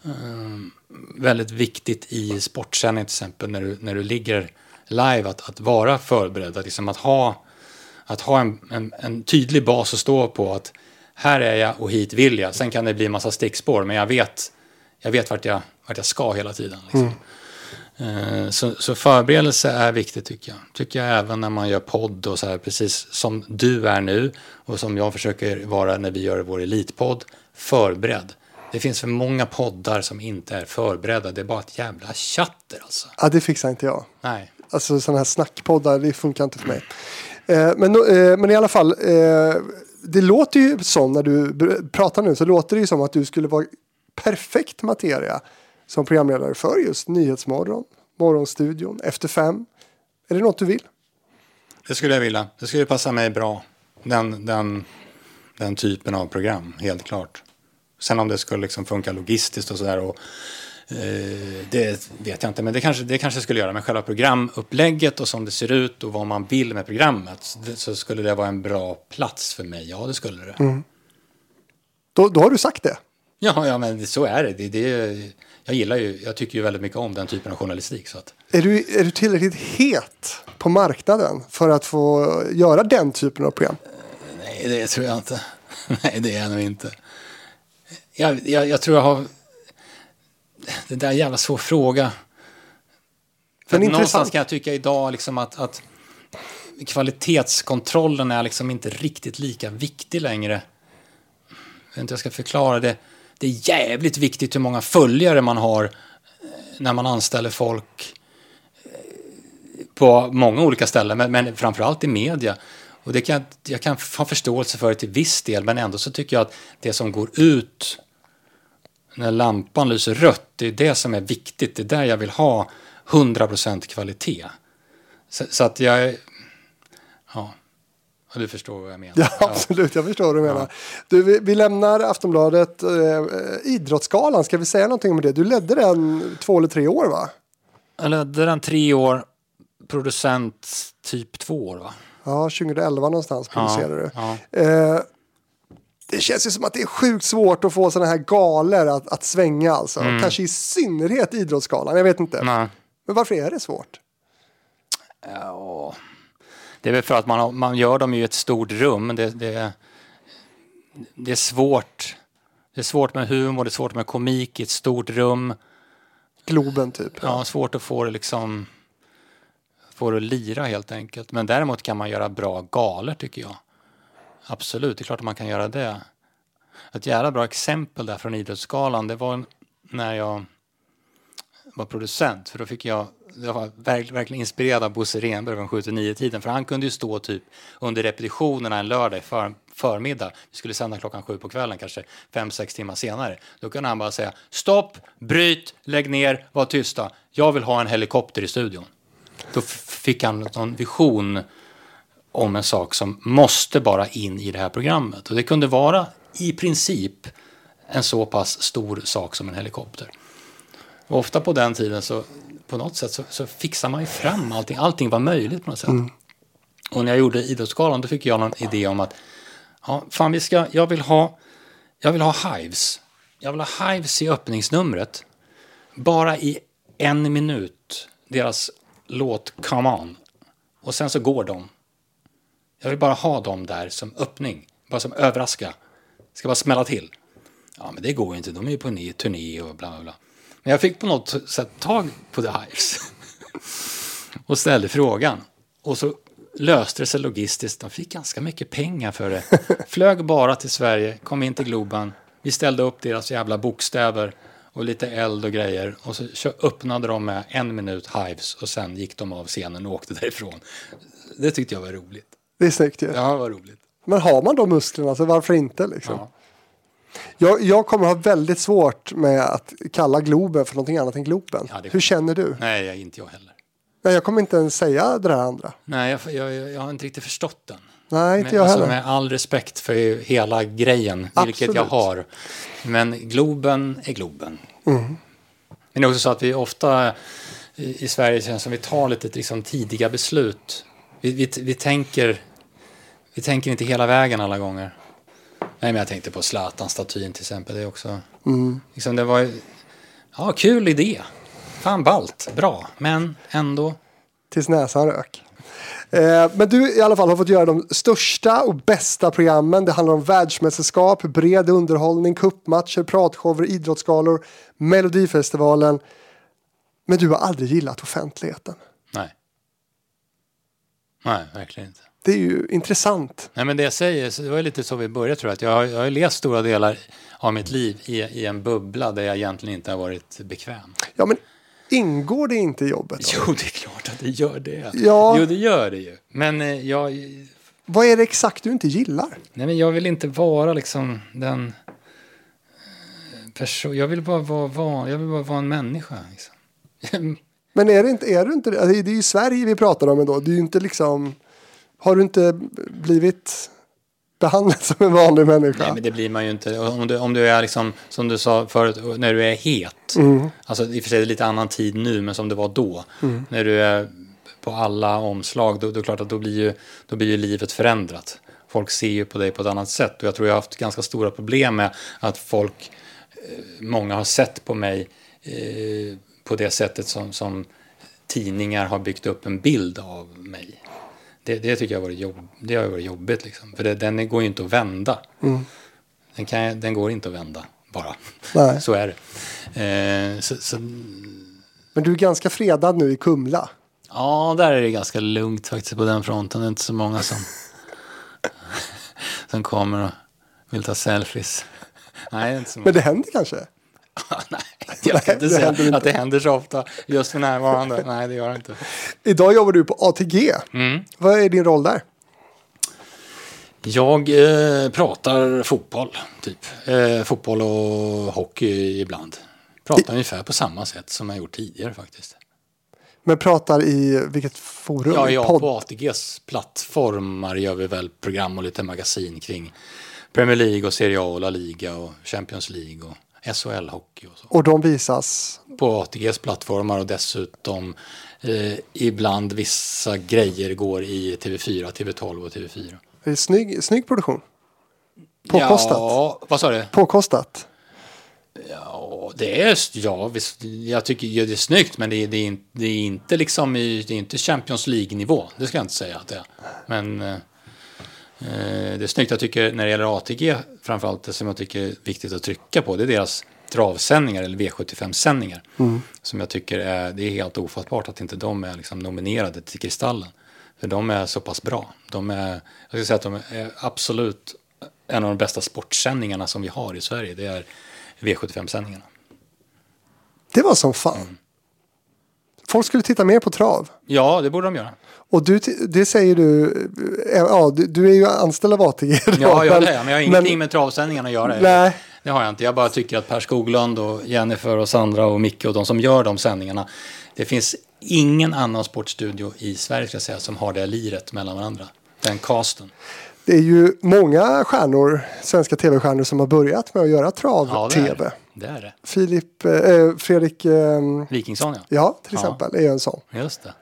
Speaker 3: Um, väldigt viktigt i sportsändning till exempel när du, när du ligger live att, att vara förberedd. Att, liksom att ha, att ha en, en, en tydlig bas att stå på. att Här är jag och hit vill jag. Sen kan det bli en massa stickspår men jag vet, jag vet vart, jag, vart jag ska hela tiden. Liksom. Eh, Så, så förberedelse är viktigt tycker jag. Tycker jag även när man gör podd och så här, precis som du är nu och som jag försöker vara när vi gör vår elitpodd, förberedd. Det finns för många poddar som inte är förberedda, det är bara ett jävla chatter alltså.
Speaker 1: ja, det fixar inte jag.
Speaker 3: Nej.
Speaker 1: Alltså sådana här snackpoddar, det funkar inte för mig. Eh, men, eh, men i alla fall, eh, det låter ju som när du pratar nu så låter det ju som att du skulle vara perfekt materia som programledare för just Nyhetsmorgon, Morgonstudion, Efter fem. Är det något du vill?
Speaker 3: Det skulle jag vilja. Det skulle passa mig bra. Den, den, den typen av program, helt klart. Sen om det skulle liksom funka logistiskt och sådär. Eh, det vet jag inte, men det kanske, det kanske skulle göra. Men själva programupplägget och som det ser ut och vad man vill med programmet. Det, så skulle det vara en bra plats för mig. Ja, det skulle det.
Speaker 1: Då, då har du sagt det.
Speaker 3: Ja, ja, men så är det. det, det jag gillar ju, jag tycker ju väldigt mycket om den typen av journalistik. Så att,
Speaker 1: Är du, är du tillräckligt het på marknaden för att få göra den typen av program?
Speaker 3: Nej, det tror jag inte. Nej, det är jag nog inte. Jag, jag, jag tror jag har... Det där är en jävla svår fråga. För någonstans kan jag tycka idag liksom att, att kvalitetskontrollen är liksom inte riktigt lika viktig längre. Jag vet inte hur jag ska förklara det. Det är jävligt viktigt hur många följare man har eh, när man anställer folk eh, på många olika ställen, men, men framförallt i media. Och det kan, jag kan ha förståelse för det till viss del, men ändå så tycker jag att det som går ut när lampan lyser rött, det är det som är viktigt. Det är där jag vill ha 100% kvalitet. Så, så att jag... Ja, Ja, du förstår vad jag menar.
Speaker 1: Ja, absolut. Jag förstår vad du menar. Du, vi, vi lämnar Aftonbladet. Eh, idrottsgalan, ska vi säga någonting om det? Du ledde den två eller tre år, va?
Speaker 3: Jag ledde den tre år, producent typ två år va?
Speaker 1: Ja, 2011 någonstans producerade du.
Speaker 3: ja.
Speaker 1: Eh, det känns ju som att det är sjukt svårt att få sådana här galor att, att svänga alltså. Kanske i synnerhet Idrottsgalan, jag vet inte.
Speaker 3: Mm. Nej.
Speaker 1: Men varför är det svårt?
Speaker 3: Ja, det är väl för att man, har- man gör dem i ett stort rum. Det, det, det är svårt. Det är svårt med humor, det är svårt med komik i ett stort rum.
Speaker 1: Globen typ.
Speaker 3: Ja, svårt att få det liksom få det att lira helt enkelt. Men däremot kan man göra bra galor tycker jag. Absolut, det är klart att man kan göra det. Ett jävla bra exempel där från Idrottsgalan, det var när jag var producent. För då fick jag, jag var verkligen, verkligen inspirerad av Bosse Renberg från 7-9-tiden. För han kunde ju stå typ under repetitionerna en lördag för, förmiddag. Vi skulle sända klockan sju på kvällen, kanske fem sex timmar senare. Då kunde han bara säga stopp, bryt, lägg ner, var tysta. Jag vill ha en helikopter i studion. Då fick han någon vision om en sak som måste bara in i det här programmet. Och det kunde vara i princip en så pass stor sak som en helikopter. Och ofta på den tiden så på något sätt så, så fixar man ju fram allting. Allting var möjligt på något sätt. Och när jag gjorde Idrottsgalan då fick jag någon idé om att ja, fan vi ska, jag vill ha, jag vill ha Hives. Jag vill ha Hives i öppningsnumret. Bara i en minut. Deras låt Come On. Och sen så går de. Jag vill bara ha dem där som öppning. Bara som överraska. Ska bara smälla till. Ja, men det går ju inte. De är ju på ny turné och bla bla bla. Men jag fick på något sätt tag på The Hives. och ställde frågan. Och så löste det sig logistiskt. De fick ganska mycket pengar för det. Flög bara till Sverige, kom in till Globen. Vi ställde upp deras jävla bokstäver och lite eld och grejer. Och så öppnade de med en minut Hives och sen gick de av scenen och åkte därifrån. Det tyckte jag var roligt.
Speaker 1: Det är snyggt ju.
Speaker 3: Ja, det var roligt.
Speaker 1: Men har man de musklerna så varför inte liksom?
Speaker 3: Ja.
Speaker 1: Jag, jag kommer ha väldigt svårt med att kalla Globen för någonting annat än Globen.
Speaker 3: Ja,
Speaker 1: Hur känner du?
Speaker 3: Nej, jag, inte jag heller.
Speaker 1: Nej, jag kommer inte ens säga det där andra.
Speaker 3: Nej, jag, jag, jag har inte riktigt förstått den.
Speaker 1: Nej, inte jag
Speaker 3: alltså,
Speaker 1: heller.
Speaker 3: med all respekt för hela grejen, vilket jag
Speaker 1: Absolut.
Speaker 3: har. Men Globen är Globen.
Speaker 1: Mm.
Speaker 3: Men det är också så att vi ofta i, i Sverige känns som vi tar lite liksom, tidiga beslut. Vi, vi, vi, tänker, vi tänker inte hela vägen alla gånger. Nej, men jag tänkte på Zlatan-statyn till exempel. Det också...
Speaker 1: Mm.
Speaker 3: Liksom, det var Ja, kul idé. Fan ballt, bra. Men ändå...
Speaker 1: Tills näsan rök. Eh, men du i alla fall har fått göra de största och bästa programmen. Det handlar om världsmästerskap, bred underhållning, kuppmatcher, pratshower, idrottsgalor, Melodifestivalen. Men du har aldrig gillat offentligheten.
Speaker 3: Nej. Nej, verkligen inte.
Speaker 1: Det är ju intressant.
Speaker 3: Nej, men det jag säger, så det var lite så vi började tror jag. Att jag, har, jag har levt stora delar av mitt liv i, i en bubbla där jag egentligen inte har varit bekväm.
Speaker 1: Ja, men ingår det inte i jobbet? då?
Speaker 3: Jo, det är klart att det gör det.
Speaker 1: Ja.
Speaker 3: Jo, det gör det ju. Men eh, jag,
Speaker 1: Vad är det exakt du inte gillar?
Speaker 3: nej, men jag vill inte vara liksom den person. Jag vill bara vara, vara, jag vill bara vara en människa. Liksom.
Speaker 1: Men är det inte, är du inte det? Alltså, Det är ju Sverige vi pratar om ändå. Det är ju inte liksom... Har du inte blivit behandlad som en vanlig människa?
Speaker 3: Nej, men det blir man ju inte. Om du, om du är liksom, som du sa förut, när du är het. Alltså i och för sig är det lite annan tid nu, men som det var då. När du är på alla omslag, då, då klart att då blir, ju, då blir ju livet förändrat. Folk ser ju på dig på ett annat sätt. Och jag tror jag har haft ganska stora problem med att folk, eh, många har sett på mig eh, på det sättet som, som tidningar har byggt upp en bild av mig. Det, det tycker jag har varit, jobb, det har varit jobbigt. Liksom. För det, den går ju inte att vända. Den, kan, den går inte att vända bara.
Speaker 1: Nej.
Speaker 3: Så är det. Eh, så, så,
Speaker 1: Men du är ganska fredad nu i Kumla.
Speaker 3: Ja, där är det ganska lugnt faktiskt på den fronten. Det är inte så många som, som kommer och vill ta selfies. Nej, det är inte så många.
Speaker 1: Men det händer kanske?
Speaker 3: Nej, jag kan inte säga
Speaker 1: inte.
Speaker 3: att det händer så ofta just för närvarande. Nej, det gör det inte.
Speaker 1: Idag jobbar du på ATG.
Speaker 3: Mm.
Speaker 1: Vad är din roll där?
Speaker 3: Jag eh, pratar fotboll, typ. Eh, fotboll och hockey ibland. Pratar ungefär på samma sätt som jag gjort tidigare faktiskt.
Speaker 1: Men pratar i vilket forum?
Speaker 3: Ja,
Speaker 1: I
Speaker 3: ja på ATGs plattformar gör vi väl program och lite magasin kring Premier League och Serie A och La Liga och Champions League och SHL-hockey och så.
Speaker 1: Och de visas.
Speaker 3: På ATGs plattformar och dessutom eh, ibland vissa grejer går i TV4, TV12 och TV4.
Speaker 1: Det är snygg, snygg produktion. Påkostat.
Speaker 3: Ja, vad sa du?
Speaker 1: Påkostat.
Speaker 3: Ja, det är, ja, visst, jag tycker ja, det är snyggt, men det är, det är, in- det är inte liksom i, det är inte Champions League-nivå. Det ska jag inte säga att det är. Men eh, det är snyggt. Jag tycker när det gäller ATG, framförallt det som jag tycker är viktigt att trycka på, det är deras travsändningar eller V75-sändningar. Som jag tycker är, det är helt ofattbart att inte de är liksom nominerade till Kristallen. För de är så pass bra. De är, jag ska säga att de är absolut en av de bästa sportsändningarna som vi har i Sverige. Det är V75-sändningarna.
Speaker 1: Det var som fan. Folk skulle titta mer på trav.
Speaker 3: Ja, det borde de göra.
Speaker 1: Och du, det säger du, eh, ja du, är ju anställd av ATG. då,
Speaker 3: Ja, ja
Speaker 1: men-
Speaker 3: det är jag, men jag har ingenting med travsändningarna att göra.
Speaker 1: Nej.
Speaker 3: Det har jag inte. Jag bara tycker att Per Skoglund och Jennifer och Sandra och Micke och de som gör de sändningarna. Det finns ingen annan sportstudio i Sverige ska jag säga, som har det liret mellan varandra. Den casten.
Speaker 1: Det är ju många stjärnor, svenska tv-stjärnor som har börjat med att göra
Speaker 3: Ja,
Speaker 1: trav-tv.
Speaker 3: det. Det är det.
Speaker 1: Filip, eh, Fredrik, eh,
Speaker 3: Wikingsson ja.
Speaker 1: ja till
Speaker 3: Ja.
Speaker 1: exempel, är ju en sån.
Speaker 3: Just det.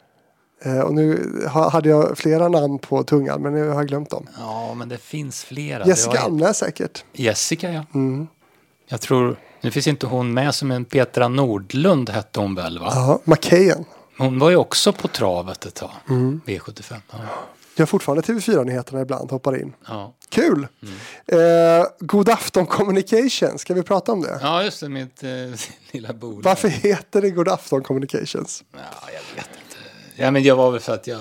Speaker 1: Eh, och nu ha, hade jag flera namn på tungan, men nu har jag glömt dem.
Speaker 3: Ja, men det finns flera.
Speaker 1: Jessica
Speaker 3: var-
Speaker 1: Almnäs säkert.
Speaker 3: Jessica ja. Jag tror, nu finns inte hon med som en Petra Nordlund hette hon väl va?
Speaker 1: Ja, McKayen.
Speaker 3: Hon var ju också på travet ett tag. V75. Ja.
Speaker 1: Gör fortfarande TV4-nyheterna ibland, hoppar in.
Speaker 3: Ja.
Speaker 1: Kul! Eh, God afton communication, ska vi prata om det?
Speaker 3: ja, just det, mitt eh, lilla bolag.
Speaker 1: Varför heter det God afton communications?
Speaker 3: Ja, jag vet inte. Ja, men det var väl för att jag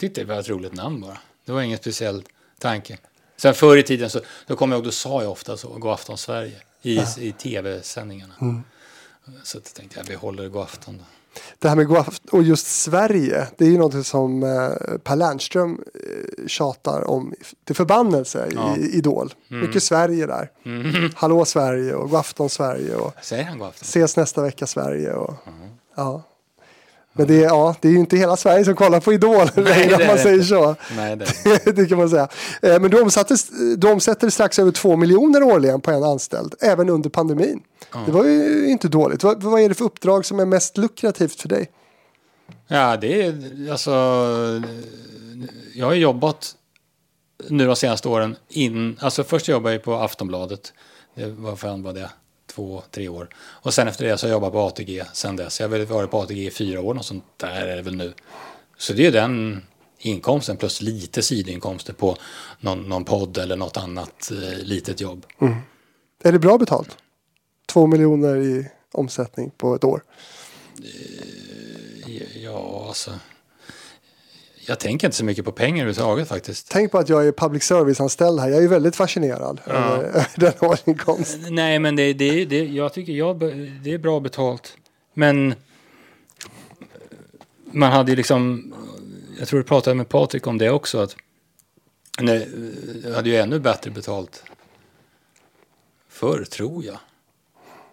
Speaker 3: tyckte det var ett roligt namn bara. Det var ingen speciell tanke. Sen förr i tiden så då kom jag ihåg, då sa jag ofta så, God afton Sverige, i, i tv-sändningarna. Så att jag tänkte jag, vi håller God afton då.
Speaker 1: Det här med God afton och just Sverige, det är ju något som eh, Per Lernström eh, tjatar om till förbannelse
Speaker 3: Ja.
Speaker 1: i Idol. Mycket Sverige där. Hallå Sverige och God afton Sverige och
Speaker 3: Säger han God afton?
Speaker 1: ses nästa vecka Sverige. Och, ja. Men det är, ja, det är ju inte hela Sverige som kollar på Idol längre
Speaker 3: det
Speaker 1: om man
Speaker 3: det
Speaker 1: säger så.
Speaker 3: Nej, det är
Speaker 1: det kan man säga. Eh, Men du, omsätter strax över två miljoner årligen på en anställd, även under pandemin. Det var ju inte dåligt. Vad, vad är det för uppdrag som är mest lukrativt för dig?
Speaker 3: Ja, det är alltså... Jag har jobbat nu de senaste åren in... Alltså först jobbade jag på Aftonbladet. Det var fan var det? Två, tre år. Och sen efter det så har jag jobbat på ATG sen dess. Jag har väl varit på ATG i fyra år, något sånt där är det väl nu. Så det är den inkomsten plus lite sidoinkomster på någon, någon podd eller något annat eh, litet jobb.
Speaker 1: Är det bra betalt? Två miljoner i omsättning på ett år.
Speaker 3: Ja, alltså... Jag tänker inte så mycket på pengar överhuvudtaget faktiskt.
Speaker 1: Tänk på att jag är public service-anställd här. Jag är väldigt fascinerad över över den årsinkomst.
Speaker 3: Nej, men det, det, det, jag tycker jag, det är bra betalt. Men man hade ju liksom, jag tror du pratade med Patrik om det också, att nej, jag hade ju ännu bättre betalt förr, tror jag.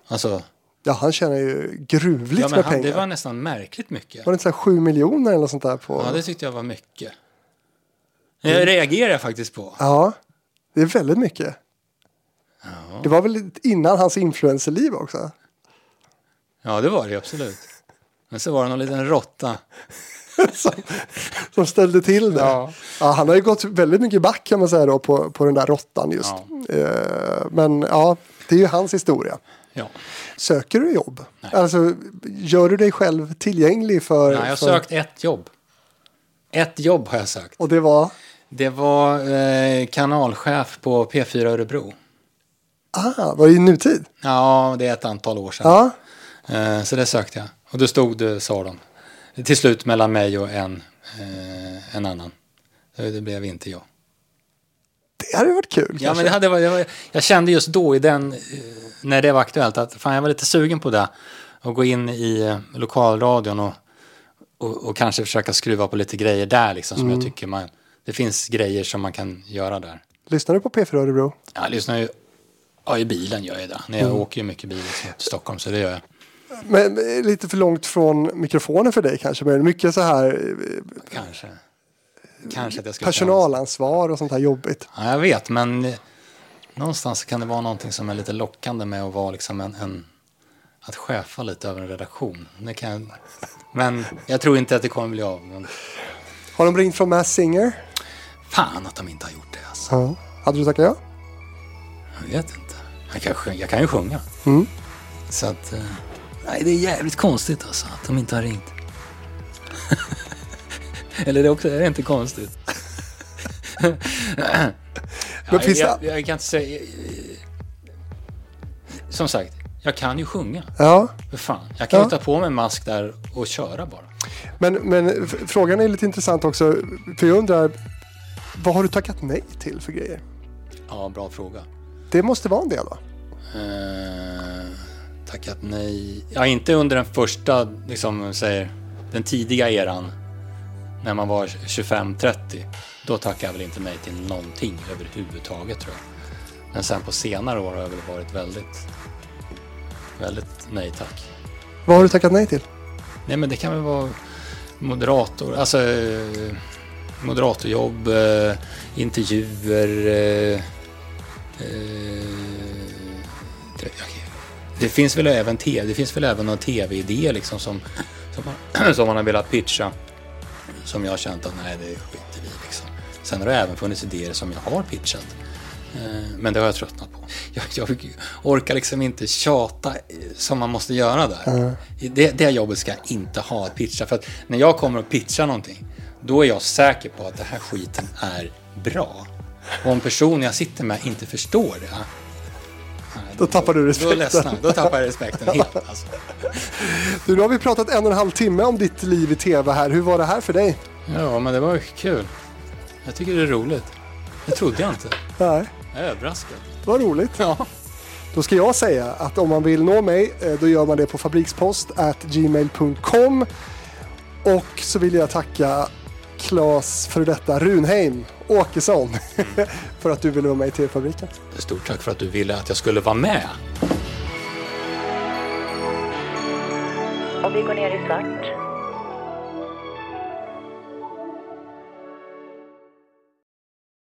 Speaker 3: Alltså,
Speaker 1: Ja, han tjänar ju gruvligt
Speaker 3: ja, men
Speaker 1: med
Speaker 3: han,
Speaker 1: pengar.
Speaker 3: det var nästan märkligt mycket.
Speaker 1: Var det inte så här sju miljoner eller något sånt där på?
Speaker 3: Ja, det tyckte jag var mycket. Det reagerar jag faktiskt på.
Speaker 1: Ja, det är väldigt mycket. Det var väl innan hans influencerliv också?
Speaker 3: Ja, det var det absolut. Men så var det någon liten råtta.
Speaker 1: som, som ställde till det. Ja.
Speaker 3: Ja.
Speaker 1: han har ju gått väldigt mycket back kan man säga då på, på den där råttan just.
Speaker 3: Ja.
Speaker 1: Eh, men ja, det är ju hans historia.
Speaker 3: Ja.
Speaker 1: Söker du jobb? Alltså, gör du dig själv tillgänglig för...
Speaker 3: Nej, jag har
Speaker 1: för,
Speaker 3: sökt ett jobb. Ett jobb har jag sökt.
Speaker 1: Och det var?
Speaker 3: Det var eh, kanalchef på P4 Örebro.
Speaker 1: Ah, var det i nutid?
Speaker 3: Ja, det är ett antal år sedan.
Speaker 1: Ja.
Speaker 3: Eh, så det sökte jag. Och då stod det, sa de, till slut mellan mig och en, eh, en annan. Det blev inte jag.
Speaker 1: Det hade varit kul
Speaker 3: Ja,
Speaker 1: kanske.
Speaker 3: men det hade, varit- jag, jag kände just då i den, eh, när det var aktuellt, att fan, jag var lite sugen på det. Att gå in i eh, lokalradion och, och, och kanske försöka skruva på lite grejer där, liksom, som jag tycker man... Det finns grejer som man kan göra där.
Speaker 1: Lyssnar du på P4 Örebro?
Speaker 3: Jag lyssnar ju... Ja, i bilen gör jag det. När jag åker ju mycket bil till Stockholm, så det gör jag.
Speaker 1: Men eh, lite för långt från mikrofonen för dig kanske. Men mycket så här
Speaker 3: Kanske. Kanske att jag ska...
Speaker 1: personalansvar och sånt här jobbigt.
Speaker 3: Ja, jag vet, men någonstans kan det vara någonting som är lite lockande med att vara liksom en, en att chefa lite över en redaktion. Det kan, men jag tror inte att det kommer bli av. Men
Speaker 1: Har de ringt från Mass Singer?
Speaker 3: fan att de inte har gjort det alltså.
Speaker 1: Ja. Hade du tackat ja?
Speaker 3: Jag vet inte. Jag kan, jag kan ju sjunga.
Speaker 1: Mm.
Speaker 3: Så att... eh, Nej, det är jävligt konstigt alltså att de inte har ringt. Eller det är också, är det inte konstigt? Nej,
Speaker 1: finns
Speaker 3: jag,
Speaker 1: det-
Speaker 3: jag kan inte säga... Som sagt, jag kan ju sjunga.
Speaker 1: Ja.
Speaker 3: För fan. Jag kan
Speaker 1: Ja.
Speaker 3: ju ta på mig en mask där och köra bara.
Speaker 1: Men, men frågan är lite intressant också. För jag undrar, vad har du tackat nej till för grejer?
Speaker 3: Ja, bra fråga.
Speaker 1: Det måste vara en del va?
Speaker 3: Eh, tackat nej. Ja, inte under den första, liksom, säger, den tidiga eran. När man var 25-30. Då tackade jag väl inte nej till någonting överhuvudtaget tror jag. Men sen på senare år har jag väl varit väldigt, väldigt nej tack.
Speaker 1: Vad har du tackat nej till?
Speaker 3: Nej men det kan väl vara moderator, alltså eh, moderatorjobb, eh, intervjuer. Eh, det finns väl även tv, det finns väl även någon tv-idé liksom som, som, man, som man har velat pitcha. Som jag har känt att nej det skiter vi liksom. Sen har det även funnits idéer som jag har pitchat. Eh, Men det har jag tröttnat på. Jag, jag orkar liksom inte tjata eh, som man måste göra där. Det, det jobbet ska jag inte ha att pitcha. För att när jag kommer och pitchar någonting, då är jag säker på att den här skiten är bra. Och om personen jag sitter med inte förstår det,
Speaker 1: Då tappar du
Speaker 3: Då,
Speaker 1: respekten.
Speaker 3: ledsnar, då tappar jag respekten helt. Alltså.
Speaker 1: Du, nu har vi pratat en och en halv timme om ditt liv i tv här. Hur var det här för dig?
Speaker 3: Ja, men det var kul. Jag tycker det är roligt. Det trodde jag inte.
Speaker 1: Nej,
Speaker 3: Jag är överraskad.
Speaker 1: vad roligt.
Speaker 3: Ja.
Speaker 1: Då ska jag säga att om man vill nå mig, eh, då gör man det på fabrikspost gmail.com. Och så vill jag tacka Claes för detta Runheim Åkesson för att du ville vara med i TV-fabriken.
Speaker 3: Stort tack för att du ville att jag skulle vara med.
Speaker 4: Om vi går ner i svart